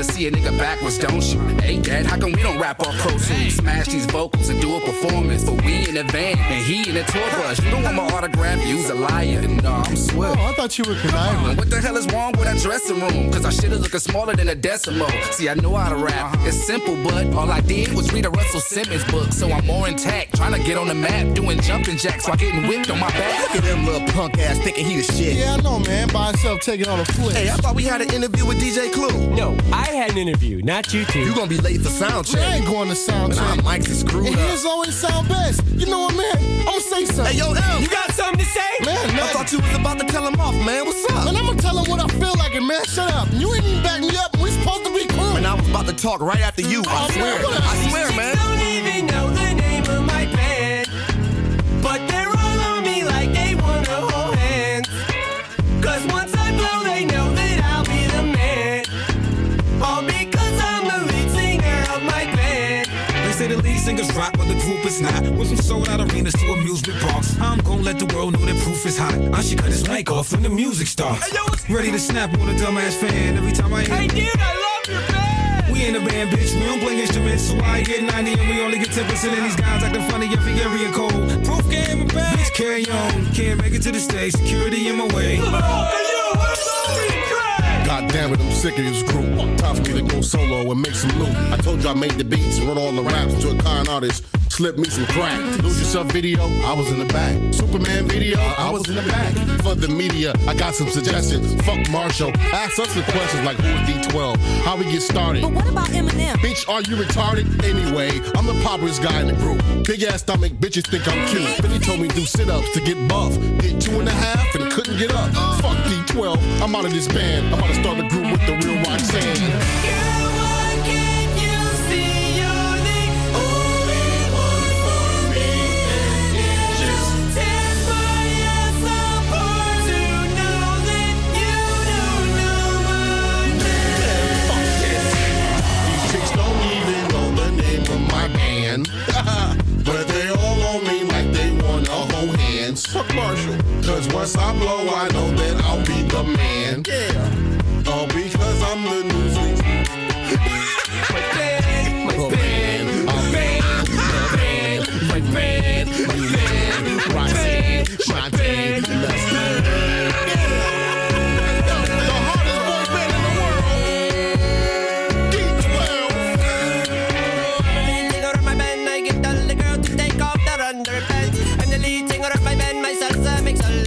see a nigga backwards, don't you? Hey, Dad, how come we don't rap off pro tools? Smash these vocals and do a performance. But we in the van and he in the tour bus. You don't want my autograph, you's a liar. No, uh, I'm swift. Oh, I thought you were conniving. What the hell is wrong with that dressing room? Cause our shit is looking smaller than a decimal. See, I know how to rap. It's simple, but all I did was read a Russell Simmons book. So I'm more intact, trying to get on the map, doing jumping jacks while getting whipped on my back. Look at them little punk ass thinking he the shit. Yeah, I know, man. By himself taking on a flip. Hey, I thought we had an interview with DJ Clue. No, I had an interview, not you two. You gonna be late for sound check. I ain't going to sound Man, check. our mics is screwed and up. his always sound best. You know what, man? I'm gonna say something. Hey, yo, M. You got something to say? Man, I thought you was about to tell him off, man. What's up? Man, I'm gonna tell him what I feel like, and man, shut up. You ain't even back me up. We supposed to be cool. Man, I was about to talk right after you. I Oh, swear. man, whatever. I swear, man. don't even know the name of my band. But rock, but the group is not. Went from sold out arenas to amusement parks. I'm gonna let the world know that proof is hot. I should cut his mic off when the music starts. Ready to snap on a dumbass fan every time I hear. Hey dude, I love your band. We ain't a band, bitch. We don't play instruments, so I get 90 and we only get 10%. And these guys acting funny every area code. Proof game bad. Bitch, carry on. Can't make it to the stage. Security in my way. Damn it, I'm sick of this group. Time for me to go solo and make some loot. I told you I made the beats and wrote all the raps to a con artist. Slip me some crack. Lose yourself video, I was in the back. Superman video, I was in the back. For the media, I got some suggestions. Fuck Marshall. Ask us the questions like who is D12? How we get started? But what about Eminem? Bitch, are you retarded? Anyway, I'm the populous guy in the group. Big ass stomach, bitches think I'm cute. Billy told me do sit ups to get buff. Did two and a half and couldn't get up. Fuck D12, I'm out of this band. I'm about to start a group with the real Roxanne. Marshall. Cause once I blow, I know that I'll be the man. Yeah. All because I'm the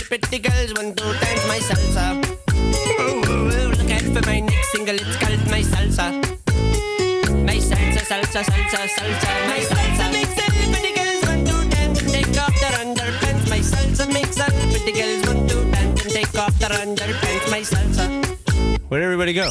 Pretty girls want to dance my salsa. Ooh, ooh, look out for my next single, it's called my salsa. My salsa, salsa, salsa, salsa, my salsa makes all pretty girls want to dance and take off their underpants. My salsa makes all pretty girls want to dance and take off their underpants. My salsa. Where'd everybody go?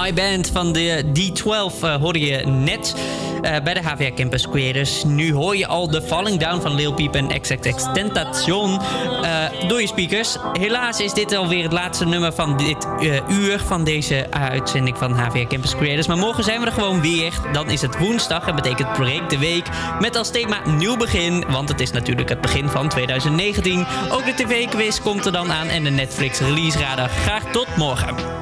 My Band van de D12 eh, hoorde je net eh, bij de HVA Campus Creators. Nu hoor je al de Falling Down van Lil Peep en XXX Tentation eh, door je speakers. Helaas is dit alweer het laatste nummer van dit uur van deze uitzending van HVA Campus Creators. Maar morgen zijn we er gewoon weer. Dan is het woensdag en betekent Break de Week. Met als thema nieuw begin, want het is natuurlijk het begin van 2019. Ook de tv-quiz komt er dan aan en de Netflix release radar. Graag tot morgen.